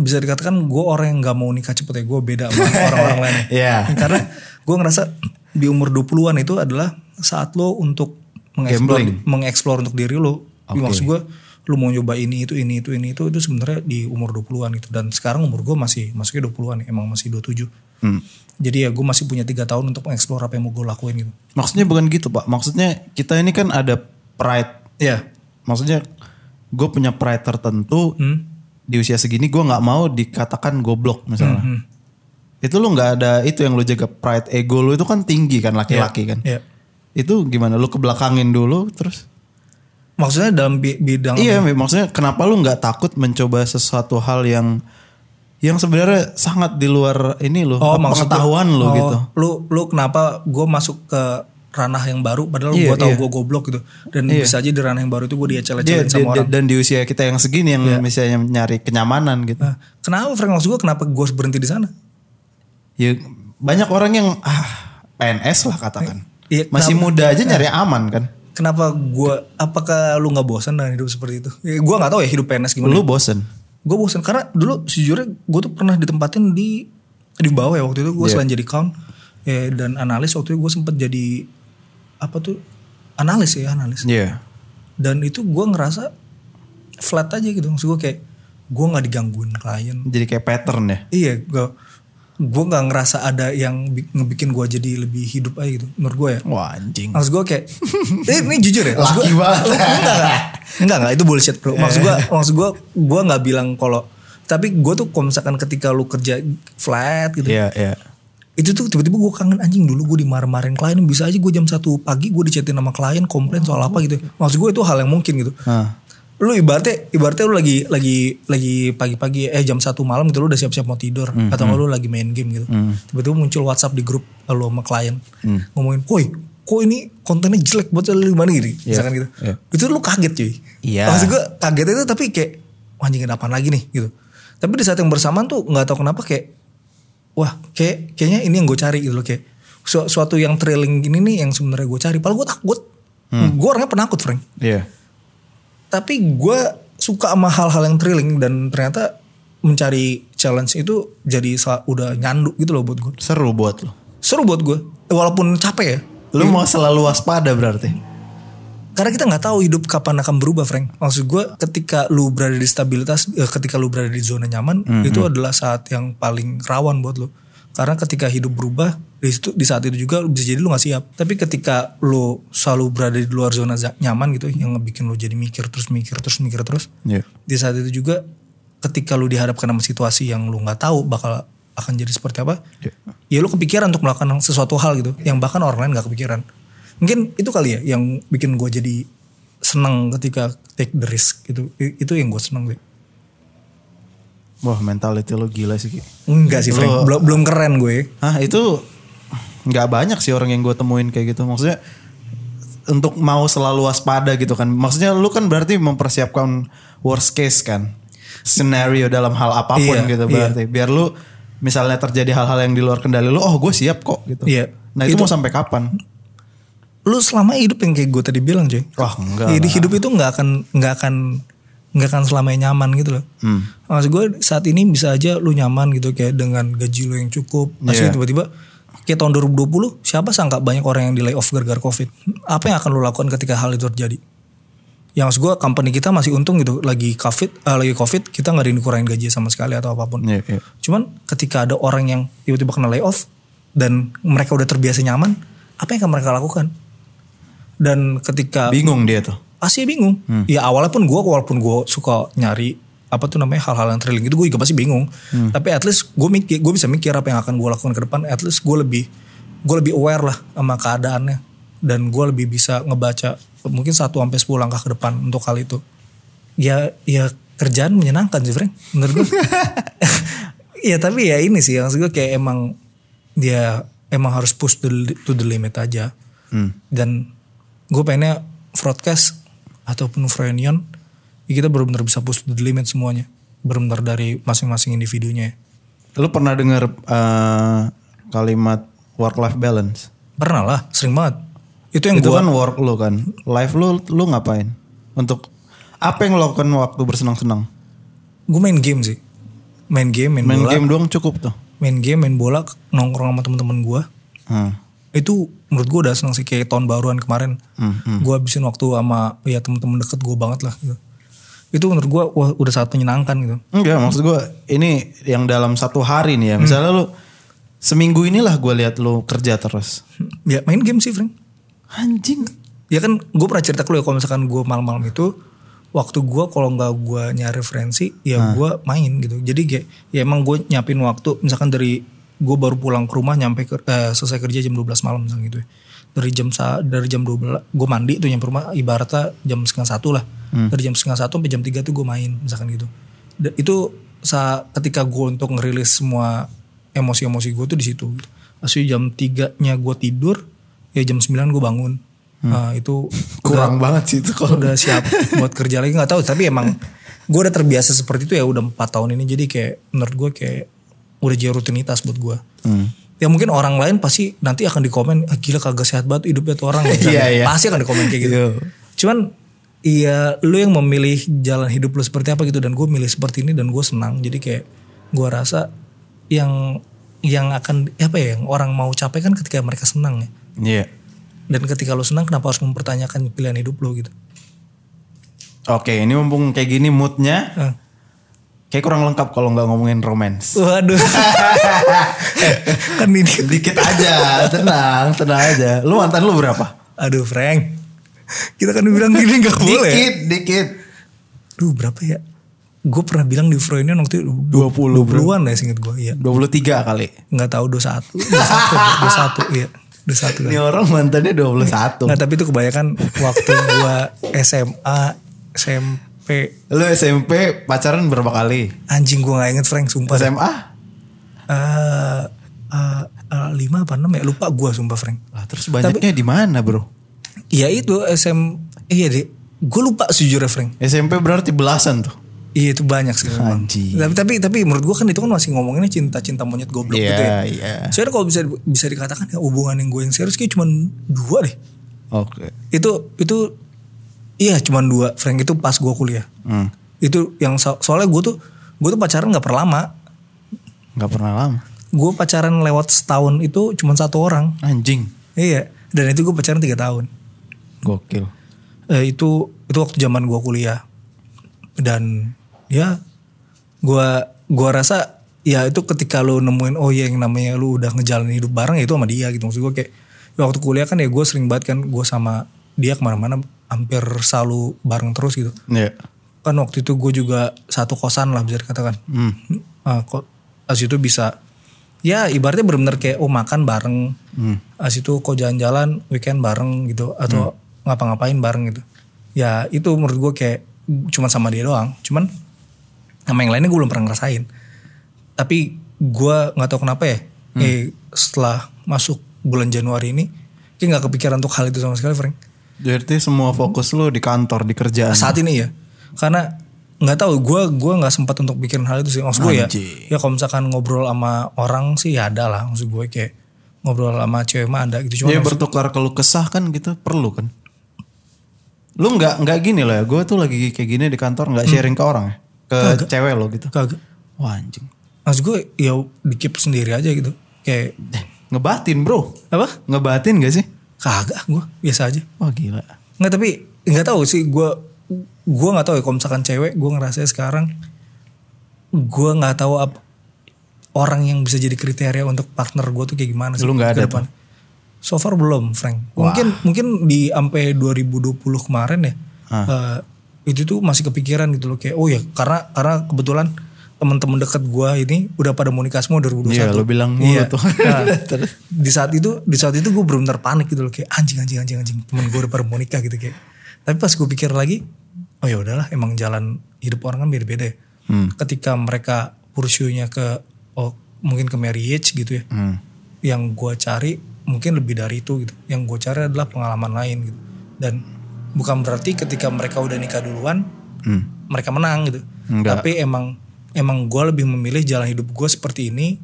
bisa dikatakan gue orang yang nggak mau nikah cepet ya. Gue beda sama [laughs] orang-orang lain. Iya. Karena gue ngerasa di umur 20-an itu adalah saat lo untuk mengeksplor, mengeksplor untuk diri lo. Oke. Maksud gue lu mau nyoba ini itu ini itu ini itu itu sebenarnya di umur 20-an gitu dan sekarang umur gue masih masuknya 20-an emang masih 27 Hmm. jadi ya gue masih punya tiga tahun untuk mengeksplor apa yang mau gue lakuin gitu Maksudnya bukan gitu pak. Maksudnya kita ini kan ada pride. Iya Maksudnya gue punya pride tertentu Hmm. di usia segini gue nggak mau dikatakan goblok misalnya. Hmm. Itu lu nggak ada itu yang lu jaga pride ego lu itu kan tinggi kan laki-laki kan. Iya. Itu gimana? Lu kebelakangin dulu terus? maksudnya dalam bi- bidang Iya, maksudnya kenapa lu nggak takut mencoba sesuatu hal yang yang sebenarnya sangat di luar ini lo, Oh, pengetahuan lu oh, gitu. Lu lu kenapa gue masuk ke ranah yang baru padahal Iya, gue tahu iya. gue goblok gitu dan bisa aja di ranah yang baru itu gue Dia, diacel-acelin dia- sama dia- orang. dan di usia kita yang segini yang Iya. misalnya nyari kenyamanan gitu. Nah, kenapa Frank maksud gue kenapa gue harus berhenti di sana? Ya banyak orang yang ah PNS lah katakan. Iya, Masih kenapa- muda aja nyari aman kan. Kenapa gue? Apakah lu nggak bosan dengan hidup seperti itu? Ya, gue nggak tahu ya hidup PNS gimana. Lu bosen. Gue bosan karena dulu sejujurnya gue tuh pernah ditempatin di di bawah ya waktu itu gue Iya. selain jadi count ya, dan analis waktu itu gue sempet jadi apa tuh analis ya analis Iya. dan itu gue ngerasa flat aja gitu maksud gue kayak gue nggak digangguin klien Jadi kayak pattern ya. iya gue gue nggak ngerasa ada yang bi- ngebikin gue jadi lebih hidup aja gitu menurut gue ya. Wah anjing. maksud gue kayak [laughs] eh, ini jujur ya maksud gue enggak enggak enggak enggak itu bullshit bro. Maksud gue maksud gue gue nggak bilang kalau tapi gue tuh kalau misalkan ketika lu kerja flat gitu Iya, iya. itu tuh tiba-tiba gue kangen anjing dulu gue dimarah-marahin klien bisa aja gue jam satu pagi gue dichatin sama klien komplain soal apa gitu. Maksud gue itu hal yang mungkin gitu. Hah. Lu ibaratnya ibaratnya lu lagi lagi lagi pagi-pagi eh jam satu malam gitu lu udah siap-siap mau tidur. Atau lu lagi main game gitu. Tiba-tiba muncul WhatsApp di grup lu sama klien. Ngomongin woi kok ini kontennya jelek buat lu gimana gitu? Misalkan gitu. iya. itu lu kaget cuy. Iya. maksud gue kaget itu tapi kayak "Wah, anjing apaan lagi nih? Gitu. Tapi di saat yang bersamaan tuh nggak tahu kenapa kayak wah kayak kayaknya ini yang gue cari gitu loh kayak. Su- suatu yang thrilling gini nih yang sebenarnya gue cari padahal gue takut. Gue orangnya penakut Frank. Iya. Tapi gue suka sama hal-hal yang thrilling dan ternyata mencari challenge itu jadi udah nyandu gitu loh buat gue Seru buat lu. seru buat gue walaupun capek ya. Lu mau selalu waspada berarti. karena kita nggak tahu hidup kapan akan berubah Frank. Maksud gue ketika lu berada di stabilitas eh, ketika lu berada di zona nyaman itu adalah saat yang paling rawan buat lu karena ketika hidup berubah di situ di saat itu juga bisa jadi lu nggak siap tapi ketika lu selalu berada di luar zona nyaman gitu yang ngebikin lu jadi mikir terus mikir terus mikir terus Iya. di saat itu juga ketika lu dihadapkan sama situasi yang lu nggak tahu bakal akan jadi seperti apa Iya. ya lu kepikiran untuk melakukan sesuatu hal gitu yang bahkan orang lain nggak kepikiran mungkin itu kali ya yang bikin gue jadi senang ketika take the risk gitu itu yang gue senang deh Wah mentality lu gila sih. Enggak sih Frank Lu- belum belum keren gue Hah itu nggak banyak sih orang yang gue temuin kayak gitu. Maksudnya untuk mau selalu waspada gitu kan. Maksudnya lu kan berarti mempersiapkan worst case kan. Scenario dalam hal apa pun Iya, gitu iya. berarti. Biar lu misalnya terjadi hal-hal yang di luar kendali lu, oh gue siap kok gitu. Iya. Nah itu, Itu- mau sampai kapan? lu selama hidup yang kayak gue tadi bilang cuy Wah enggak Jadi hidup itu nggak akan nggak akan nggak akan selamanya nyaman gitu loh. Hmm. Maksud gue saat ini bisa aja lu nyaman gitu kayak dengan gaji lu yang cukup. Masih Iya. tiba-tiba kayak tahun 2020 siapa sangka banyak orang yang di lay off gara-gara covid. Apa yang akan lu lakukan ketika hal itu terjadi? Yang maksud gue company kita masih untung gitu lagi covid eh, lagi covid kita nggak dikurangin gaji sama sekali atau apa pun. Iya, iya. Cuman ketika ada orang yang tiba-tiba kena layoff dan mereka udah terbiasa nyaman, apa yang akan mereka lakukan? Dan ketika Bingung dia tuh. Pasti bingung. Ya awalnya pun gue walaupun gue suka nyari apa tuh namanya hal-hal yang thrilling itu gue juga pasti bingung. Tapi at least gue mikir, gue bisa mikir apa yang akan gue lakukan ke depan. At least gue lebih gue lebih aware lah sama keadaannya dan gue lebih bisa ngebaca mungkin satu sampai 10 langkah ke depan untuk hal itu. Ya ya kerjaan menyenangkan sih Frank menurut gue. [laughs] ya tapi ya ini sih maksud gue kayak emang dia emang harus push the, to the limit aja Hmm. dan gue pengennya broadcast ataupun reunion ya kita benar-benar bisa push the limit semuanya benar-benar dari masing-masing individunya Lu pernah dengar eh, kalimat work life balance? pernah lah sering banget itu yang Itu gue kan work lu kan. Life lu lu ngapain? Untuk apa yang lo lakukan waktu bersenang-senang? gue main game sih main game main, Main bola game doang cukup tuh. main game main bola nongkrong sama teman-teman gue Hmm. Itu menurut gue udah seneng sih kayak tahun baruan kemarin Hmm, hmm. gue habisin waktu sama ya temen-temen deket gue banget lah gitu itu menurut gue wah udah sangat menyenangkan gitu Enggak, maksud gue ini yang dalam satu hari nih ya. Misalnya lu seminggu inilah gue lihat lu kerja terus. ya main game sih Frank Anjing. ya kan gue pernah cerita ke lu ya kalau misalkan gue malam-malam itu waktu gue kalau nggak gue nyari referensi ya gue main gitu jadi kayak ya emang gue nyiapin waktu misalkan dari gue baru pulang ke rumah nyampe ke, eh, selesai kerja jam 12 malam misalnya gitu ya. dari jam dari jam 12 gue mandi tuh nyampe rumah ibaratnya jam setengah satu lah. Dari jam setengah satu sampai jam 3 tuh gue main misalkan gitu. Da- itu sa ketika gue untuk ngerilis semua emosi-emosi gue tuh di situ gitu. Asli jam 3 nya gue tidur ya jam 9 gue bangun. Nah, itu [laughs] Kurang banget sih itu kalau udah [laughs] siap buat kerja lagi nggak tahu. Tapi emang gue udah terbiasa seperti itu ya udah empat tahun ini. Jadi kayak menurut gue kayak udah jadi rutinitas buat gue Hmm. ya mungkin orang lain pasti nanti akan dikomen ah, gila kagak sehat banget hidupnya tuh orang Iya, iya. pasti akan dikomen kayak gitu Iya. cuman iya lu yang memilih jalan hidup lu seperti apa gitu dan gue milih seperti ini dan gue senang jadi kayak gue rasa yang yang akan apa ya yang orang mau capai kan ketika mereka senang ya Iya. dan ketika lu senang kenapa harus mempertanyakan pilihan hidup lu gitu Oke, ini mumpung kayak gini moodnya Eh. Kayak kurang lengkap kalau nggak ngomongin romance. Waduh. [laughs] kan ini. Dikit aja, tenang, tenang aja. Lu mantan lu berapa? Aduh Frank. Kita kan bilang gini gak boleh. Dikit, dikit. Duh berapa ya? Gue pernah bilang di Froynion waktu itu 20, 20-an ya seinget gue. Iya. 23 kali. Nggak tahu 21. 21. 21 iya. 21 Ini kan. orang mantannya 21. Nggak tapi itu kebanyakan waktu gue [laughs] SMA, SMP. Lu SMP pacaran berapa kali? Anjing gue gak inget Frank sumpah. Eh SMA? eh, eh, lima apa enam ya lupa gue sumpah Frank. Lah terus banyaknya di mana, Bro? Iya itu SM iya deh. Gue lupa sejujurnya Frank. SMP berarti belasan tuh. Iya itu banyak sih memang. Anjing. Tapi tapi tapi menurut gue kan itu kan masih ngomonginnya cinta-cinta monyet goblok Iya, gitu ya. iya. Soalnya kalau bisa bisa dikatakan ya hubungan yang gue yang serius kayak cuma dua deh. Oke. Itu itu iya cuma dua. Frank itu pas gue kuliah. Hmm. Itu yang so- soalnya gue tuh gue tuh pacaran nggak pernah lama. Gak pernah lama. Gue pacaran lewat setahun itu cuma satu orang. Anjing. Iya. Dan itu gue pacaran tiga tahun. Gokil. Eh, itu itu waktu zaman gua kuliah dan ya gua gua rasa ya itu ketika lu nemuin oh ya yang namanya lu udah ngejalanin hidup bareng ya itu sama dia gitu maksud gua kayak ya waktu kuliah kan ya gue sering banget kan gue sama dia ke mana-mana hampir selalu bareng terus gitu. Iya. kan waktu itu gue juga satu kosan lah bisa dikatakan. Hmm. Ah, kok as itu bisa ya ibaratnya benar-benar kayak oh makan bareng. Hmm. as itu kok jalan-jalan weekend bareng gitu atau ngapa-ngapain bareng gitu. Ya itu menurut gue kayak cuman sama dia doang. Cuman sama yang lainnya gue belum pernah ngerasain. Tapi gue nggak tahu kenapa ya eh setelah masuk bulan Januari ini kayak nggak kepikiran untuk hal itu sama sekali Frank Jadi semua fokus lu di kantor, di kerjaan. saat ini ya karena nggak tahu gue gua nggak sempat untuk pikirin hal itu sih maksud gue ya ya kalau misalkan ngobrol sama orang sih ya ada lah maksud gue kayak ngobrol sama cewek mah ada gitu cuma Ya bertukar keluh kesah kan gitu perlu kan. Lu nggak nggak gini loh ya. Gue tuh lagi kayak gini di kantor nggak sharing ke orang ya. Ke cewek lo gitu. kagak Wah anjing. maksud gue ya di keep sendiri aja gitu kayak Eh, ngebatin bro. apa Ngebatin gak sih? Kagak gue biasa aja Wah gila. nggak tapi nggak tahu sih gue gue nggak tahu ya kalau misalkan cewek gue ngerasa sekarang gue nggak tahu apa orang yang bisa jadi kriteria untuk partner gue tuh kayak gimana sih Lu nggak ke ada depan. So far belum, Frank. Mungkin mungkin di sampai 2020 kemarin ya. eh, itu tuh masih kepikiran gitu loh kayak oh ya karena karena kebetulan teman-teman dekat gue ini udah pada mau nikah semua 2021. Iya lu bilang mulu Iya. tuh. [laughs] Nah, di saat itu di saat itu gue benar-benar panik gitu loh kayak anjing anjing anjing anjing temen gue udah pada mau nikah gitu kayak tapi pas gue pikir lagi oh ya udahlah emang jalan hidup orang kan beda-beda ya Hmm. ketika mereka pursue-nya ke oh mungkin ke marriage gitu ya Hmm. yang gue cari mungkin lebih dari itu gitu yang gue cari adalah pengalaman lain gitu dan bukan berarti ketika mereka udah nikah duluan Hmm. mereka menang gitu Enggak. tapi emang emang gue lebih memilih jalan hidup gue seperti ini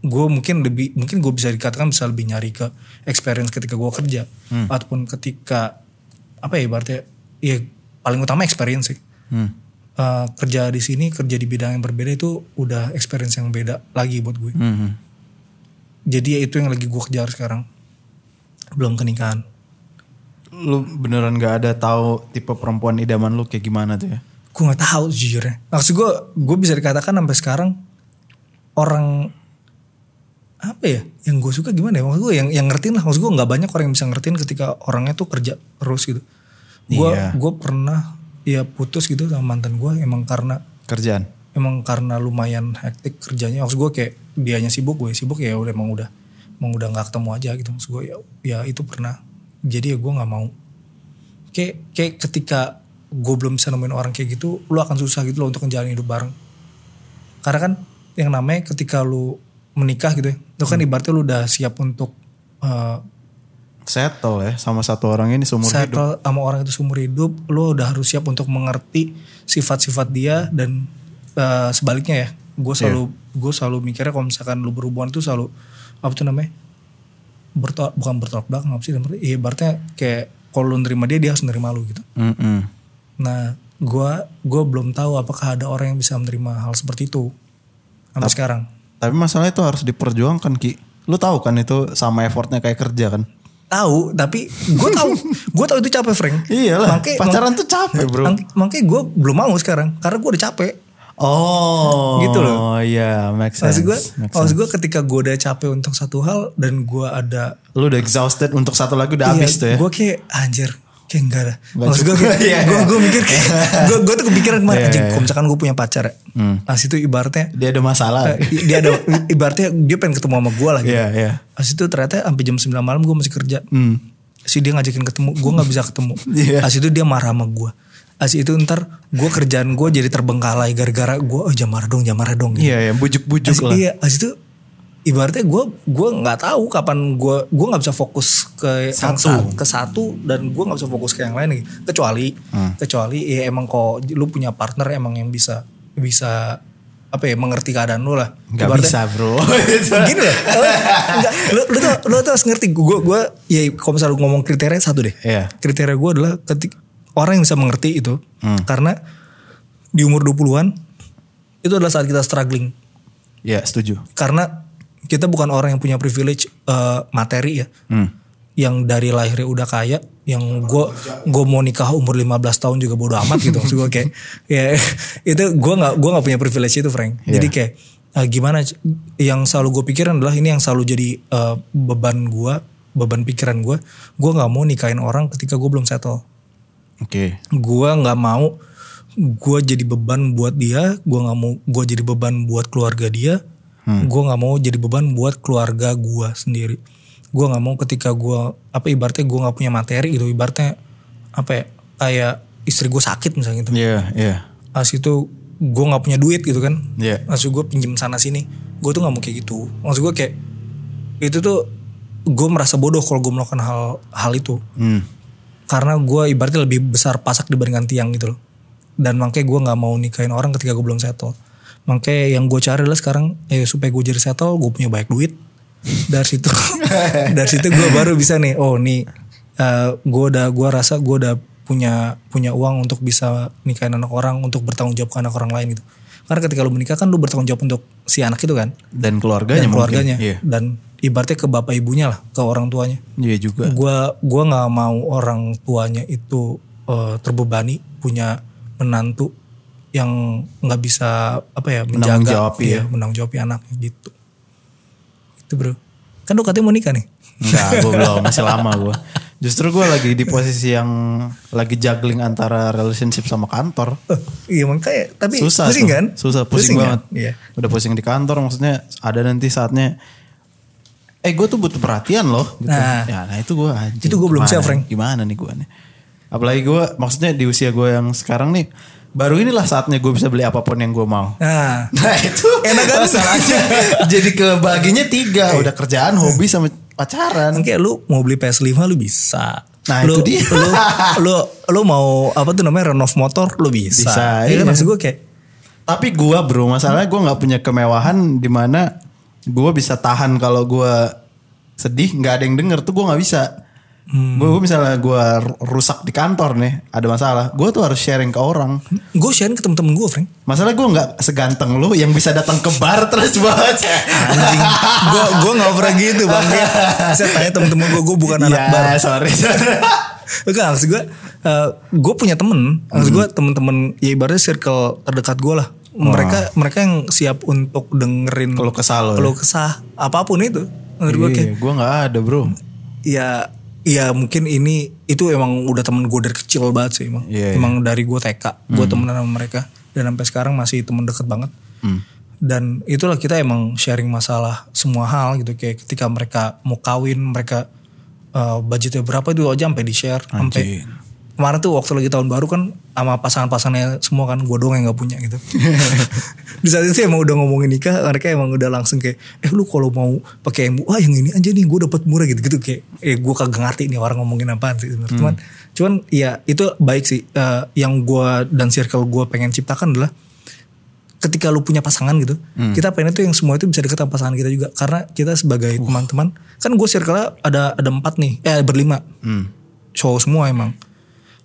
gue mungkin lebih mungkin gue bisa dikatakan bisa lebih nyari ke experience ketika gue kerja ataupun ketika apa ya berarti ya paling utama experience sih Hmm. Eh, kerja di sini kerja di bidang yang berbeda itu udah experience yang beda lagi buat gue Hmm. jadi ya itu yang lagi gue kejar sekarang belum kenikahan Lu beneran gak ada tahu tipe perempuan idaman lu kayak gimana tuh ya? Gue nggak tahu jujurnya maksud gue gue bisa dikatakan sampai sekarang orang apa ya yang gue suka gimana ya? Maksud gue yang yang ngertiin lah. Maksud gue nggak banyak orang yang bisa ngertiin ketika orangnya tuh kerja terus gitu. Gue Iya. gue pernah ya putus gitu sama mantan gue emang karena Kerjaan. emang karena lumayan hektik kerjanya. Maksud gue kayak dianya sibuk gue sibuk ya udah emang udah emang udah nggak ketemu aja gitu. Maksud gue ya, ya itu pernah. Jadi ya gue nggak mau. Kayak kayak ketika gue belum bisa nemuin orang kayak gitu lu akan susah gitu loh untuk menjalani hidup bareng. Karena kan yang namanya ketika lu menikah gitu ya itu kan ibaratnya lu udah siap untuk eh, Settle ya sama satu orang ini seumur hidup. settle sama orang itu seumur hidup lu udah harus siap untuk mengerti sifat-sifat dia dan eh, sebaliknya ya. Gue selalu gue selalu mikirnya kalau misalkan lu berhubungan itu selalu apa tuh namanya bertolak bukan bertolak belakang apa sih namanya iya ibaratnya kayak kalau lu nerima dia dia harus nerima lu gitu. Mm-mm. Nah gue gue belum tahu apakah ada orang yang bisa menerima hal seperti itu sampai sekarang Tapi masalah itu harus diperjuangkan Ki. Lu tahu kan itu sama effortnya kayak kerja kan? tahu tapi gue tahu [laughs] gue tahu itu capek Frank Iyalah, Makanya- pacaran tuh capek bro. Makanya gue belum mau sekarang karena gue udah capek Oh, Gitu loh. Oh iya, make sense. Maksud gue, maksud gue ketika gue udah capek untuk satu hal dan gue ada, Lu udah exhausted untuk satu lagi udah habis tuh ya. gue kayak anjir, kayak enggak ada. Maksud gue. Iya, gue [laughs] iya. gue mikir kayak, gue gue tuh kepikiran kemarin, Iya, anjing, iya. kalau misalkan gue punya pacar ya, As itu ibaratnya, Dia ada masalah. eh, dia ada, ibaratnya dia pengen ketemu sama gue lagi. Iya, iya. As itu ternyata sampai jam 9 malam gue masih kerja. Hmm. Si dia ngajakin ketemu, gue nggak bisa ketemu. [laughs] Iya. As itu dia marah sama gue. As itu ntar gue kerjaan gue jadi terbengkalai gara-gara gue, oh marah dong, marah dong. gitu. Iya, ya bujuk-bujuk As- lah. Iya, as itu ibaratnya gue gue nggak tahu kapan gue gue nggak bisa fokus ke Satu. sa- ke satu dan gue nggak bisa fokus ke yang lain kecuali Hmm. kecuali ya emang kok lu punya partner emang yang bisa bisa apa ya mengerti keadaan lu lah. Gak Ibaratnya- bisa bro. [laughs] Gini. Enggak, lu, lu tuh lu tuh harus ngerti gue gue ya kalau misalnya lu ngomong kriteria satu deh. Iya. Kriteria gue adalah ketik orang yang bisa mengerti itu Hmm. karena di umur 20-an itu adalah saat kita struggling Iya setuju. karena kita bukan orang yang punya privilege eh, materi ya Hmm. yang dari lahirnya udah kaya yang gue gue mau nikah umur 15 tahun juga bodo amat gitu maksud gue kayak [laughs] ya itu gue nggak gue nggak punya privilege itu Frank Iya. jadi kayak eh, gimana yang selalu gue pikirin adalah ini yang selalu jadi eh, beban gue beban pikiran gue gue nggak mau nikahin orang ketika gue belum settle Oke. gue nggak mau gue jadi beban buat dia gue nggak mau gue jadi beban buat keluarga dia gue nggak mau jadi beban buat keluarga gue sendiri. Gue nggak mau ketika gue apa ibaratnya gue nggak punya materi gitu ibaratnya apa ya kayak istri gue sakit misalnya gitu. Iya, iya. as itu gue nggak punya duit gitu kan. Iya. maksud gue pinjem sana sini. Gue tuh nggak mau kayak gitu. Maksud gue kayak itu tuh gue merasa bodoh kalau gue melakukan hal hal itu. Hmm. karena gue ibaratnya lebih besar pasak dibandingkan tiang gitu loh. Dan makanya gue nggak mau nikahin orang ketika gue belum settle makanya yang gue cari adalah sekarang eh, supaya gue jadi settle gue punya banyak duit dari situ [laughs] dari situ gue baru bisa nih oh nih gue udah gue rasa gue udah punya punya uang untuk bisa nikahin anak orang untuk bertanggung jawab ke anak orang lain gitu karena ketika lu menikah kan lu bertanggung jawab untuk si anak itu kan Dan keluarganya dan mungkin. keluarganya Iya. dan ibaratnya ke bapak ibunya lah ke orang tuanya Iya juga. gua gua nggak mau orang tuanya itu eh, terbebani punya menantu yang nggak bisa apa ya menjaga Menanggapi iya, menanggapi anaknya gitu itu bro kan lu katanya mau nikah nih Enggak, gue [laughs] belum. Masih lama gue. Justru gue lagi di posisi yang lagi juggling antara relationship sama kantor. iya makanya tapi Susah pusing tuh. kan Susah, pusing, kan? banget. iya Udah pusing di kantor maksudnya ada nanti saatnya eh gue tuh butuh perhatian loh gitu. Nah. ya, nah itu gue anjing. Itu gua belum siap, Frank. Gimana nih gue nih? Apalagi gue maksudnya di usia gue yang sekarang nih baru inilah saatnya gue bisa beli apa pun yang gue mau. Nah, [laughs] Nah itu Enak kan? masalahnya jadi kebaginya tiga. Udah kerjaan, hobi sama pacaran. kayak lu mau beli PS5 lu bisa. Nah, lu, itu dia. Lu, lu, lu mau apa tuh namanya renov motor lu bisa. Bisa, Ya iya. maksud gue kayak Tapi gue bro, masalahnya gue nggak punya kemewahan di mana gue bisa tahan kalau gue sedih nggak ada yang denger tuh gue nggak bisa. Hmm. Gue misalnya gue rusak di kantor nih, ada masalah, gue tuh harus sharing ke orang. gue sharing ke temen-temen gue, Frank. Masalah gue nggak seganteng lu yang bisa datang ke bar terus bawa Anjing. gue gue nggak pernah gitu bang. Saya tanya temen-temen gue, gue bukan anak bar. Ya sorry. sorry. Enggak maksud gue, gue punya temen, maksud gue temen-temen ya ibaratnya circle terdekat gue lah. Mereka mereka yang siap untuk dengerin kesah lo ya? keluh kesah apa pun itu. Menurut gue kayak Iya, gue nggak ada bro. ya ya mungkin ini itu emang udah temen gue dari kecil banget sih emang. Iya, emang dari gue TK, gue temenan sama mereka dan sampai sekarang masih temen deket banget. Hmm. Dan itulah kita emang sharing masalah semua hal gitu kayak ketika mereka mau kawin mereka uh, budgetnya berapa itu aja sampai di share sampai kemarin tuh waktu lagi tahun baru kan sama pasangan-pasangannya semua kan gue doang yang nggak punya gitu. [laughs] Di saat itu emang udah ngomongin nikah mereka emang udah langsung kayak eh lu kalau mau pakai MU wah yang ini aja nih gue dapat murah gitu gitu kayak eh gue kagak ngerti nih orang ngomongin apaan sih sebenarnya. Cuman cuman ya itu baik sih. Eh, yang gue dan circle gue pengen ciptakan adalah ketika lu punya pasangan gitu kita pengen itu yang semua itu bisa deket sama pasangan kita juga. Karena kita sebagai teman-teman kan gue circle ada ada empat nih eh berlima. Hmm. cowok semua emang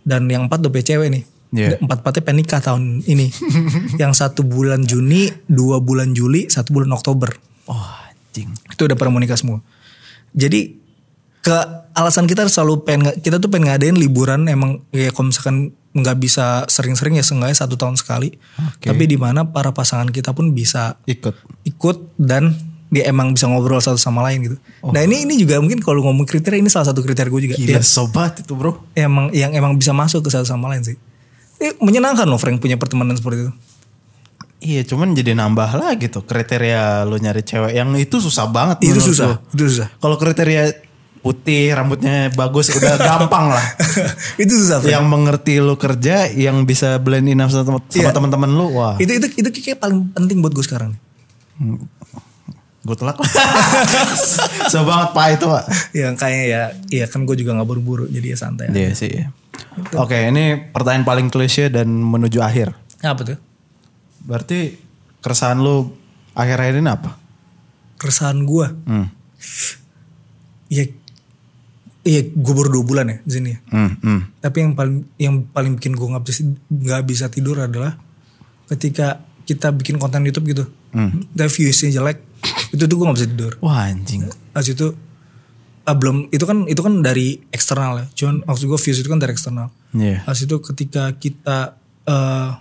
dan yang empat punya cewek nih Iya. empat empatnya pengen nikah tahun ini [laughs] yang satu bulan Juni dua bulan Juli satu bulan Oktober Oh anjing. itu udah pada mau nikah semua jadi ke alasan kita selalu pengen kita tuh pengen ngadain liburan emang ya kalau misalkan nggak bisa sering-sering ya seenggaknya satu tahun sekali Oke. tapi di mana para pasangan kita pun bisa Ikut. ikut dan dia emang bisa ngobrol satu sama lain gitu. Nah ini ini juga mungkin kalau ngomong kriteria ini salah satu kriteria gue juga. Gila Ya, sobat itu bro. emang yang emang bisa masuk ke satu sama lain sih. Eh, menyenangkan loh Frank punya pertemanan seperti itu. Iya cuman jadi nambah lagi tuh kriteria lu nyari cewek yang itu susah banget. Itu susah, gua. itu susah. Kalau kriteria putih, rambutnya bagus udah [laughs] gampang lah. [laughs] itu susah Frank. yang mengerti lu kerja, yang bisa blend in sama, sama Iya. teman-teman lu, wah. Itu itu itu kayak paling penting buat gue sekarang. Gue telak. so banget pak itu pak. Yang kayaknya ya, iya kan gue juga nggak buru-buru jadi ya santai. Iya sih. Oke ini pertanyaan paling klise dan menuju akhir. Apa tuh? Berarti keresahan lu akhir-akhir ini apa? Keresahan gue. Hmm. Iya, iya gue baru dua bulan ya di sini. ya. Hmm, hmm. Tapi yang paling yang paling bikin gue nggak bisa nggak bisa tidur adalah ketika kita bikin konten YouTube gitu, Hmm. dan viewsnya jelek, itu tuh gue nggak bisa tidur. Wah anjing. Habis itu ah, belum itu kan itu kan dari eksternal ya. Cuman maksud gue views itu kan dari eksternal. Habis itu ketika kita eh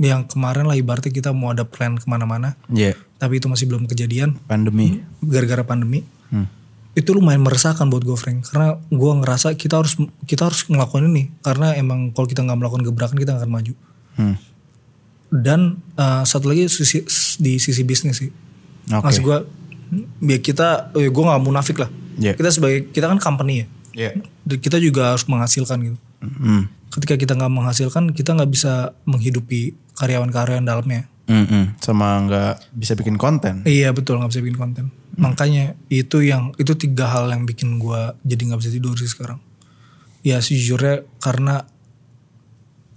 yang kemarin lah ibaratnya kita mau ada plan ke mana-mana, Iya. tapi itu masih belum kejadian Pandemi. gara-gara pandemi. Hmm. Itu lumayan meresahkan buat gue Frank karena gue ngerasa kita harus kita harus ngelakuin ini karena emang kalau kita nggak melakukan gebrakan kita nggak akan maju Hmm. dan eh, satu lagi sisi, di sisi bisnis sih Oke. maksud gue biar kita eh, gue nggak munafik lah Iya. kita sebagai kita kan company ya Iya. Dan kita juga harus menghasilkan gitu Hmm. ketika kita nggak menghasilkan kita nggak bisa menghidupi karyawan-karyawan dalamnya Hmm, hmm. Sama nggak bisa bikin konten. Iya betul nggak bisa bikin konten. Makanya itu yang itu tiga hal yang bikin gua jadi nggak bisa tidur sih sekarang. Ya sejujurnya karena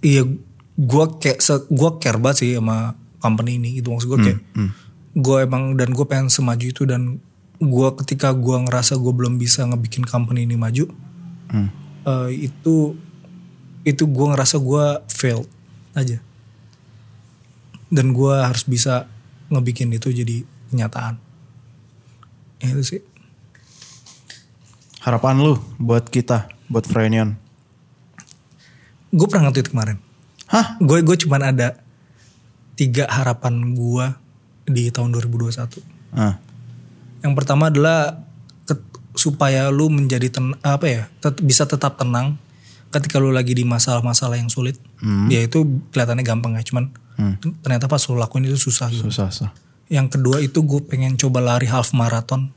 iya gua kayak gua care banget sih sama company ini itu maksud gua kayak gua emang dan gue pengen semaju itu dan gua ketika gua ngerasa gua belum bisa ngebikin company ini maju Hmm. eh, itu itu gua ngerasa gua failed aja dan gua harus bisa ngebikin itu jadi kenyataan Ya, itu sih Harapan lu buat kita, buat Frenion. gue pernah nge-tweet kemarin Hah? gue gue cuman ada tiga harapan gua di tahun 2021 Ah. yang pertama adalah ket- supaya lu menjadi ten, apa ya tet- bisa tetap tenang ketika lu lagi di masalah-masalah yang sulit ya itu kelihatannya gampang ya cuman ternyata pas lu lakuin itu susah gitu. Susah, susah. yang kedua itu gue pengen coba lari half marathon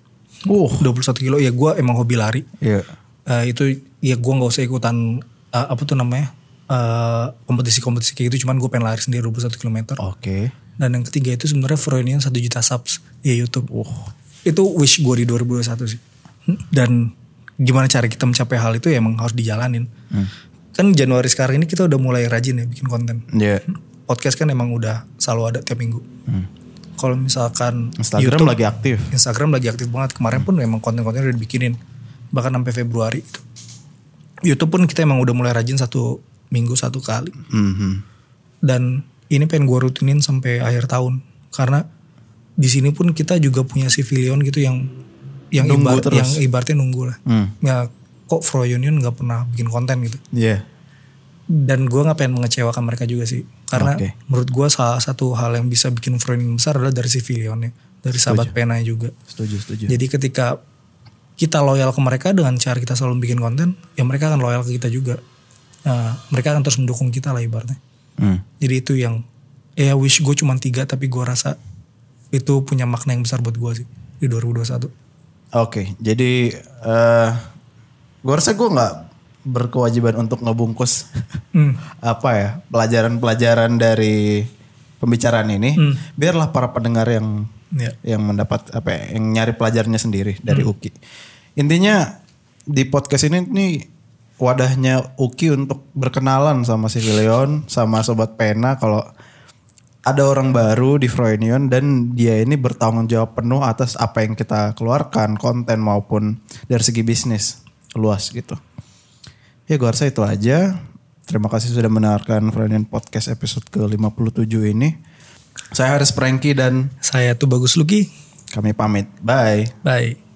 Uh. 21 kilo ya gue emang hobi lari Iya. Eh, itu ya gue nggak usah ikutan eh, apa tuh namanya eh, kompetisi-kompetisi kayak gitu cuman gue pengen lari sendiri 21 km Oke. Dan yang ketiga itu sebenarnya Froynion 1 juta subs di YouTube. Itu wish gue di 2021 sih. Dan gimana cara kita mencapai hal itu ya emang harus dijalanin. Kan Januari sekarang ini kita udah mulai rajin ya bikin konten. Iya. podcast kan emang udah selalu ada tiap minggu. Kalau misalkan Instagram YouTube- lagi aktif. Instagram lagi aktif banget. Kemarin pun emang konten-konten udah dibikinin. Bahkan sampai Februari itu YouTube pun kita emang udah mulai rajin satu minggu satu kali. Mhm. dan ini pengen gue rutinin sampai akhir tahun karena di sini pun kita juga punya civilion gitu yang yang Nunggu terus. yang ibaratnya nunggu lah Hmm. ya kok Froyonion nggak pernah bikin konten gitu Iya. dan gue nggak pengen mengecewakan mereka juga sih karena Oke. menurut gue salah satu hal yang bisa bikin Froyonion besar adalah dari civilionnya dari sahabat pena juga Setuju, setuju. jadi ketika kita loyal ke mereka dengan cara kita selalu bikin konten ya mereka akan loyal ke kita juga Nah, mereka akan terus mendukung kita lah ibaratnya Hmm. jadi itu yang ya wish gue cuma tiga tapi gue rasa itu punya makna yang besar buat gue sih di 2021 Oke, jadi eh gue rasa gue nggak berkewajiban untuk ngebungkus Hmm. [laughs] apa ya pelajaran-pelajaran dari pembicaraan ini. Biarlah para pendengar yang ya yang mendapat apa ya, yang nyari pelajarannya sendiri dari Uki. Intinya di podcast ini nih wadahnya Uki untuk berkenalan sama si Leon, sama sobat pena kalau ada orang baru di Froynion dan dia ini bertanggung jawab penuh atas apa yang kita keluarkan, konten maupun dari segi bisnis luas gitu. Ya gue rasa itu aja. Terima kasih sudah mendengarkan Froynion Podcast episode ke-57 ini. Saya Haris Pranky dan saya tuh bagus Luki kami pamit. Bye. bye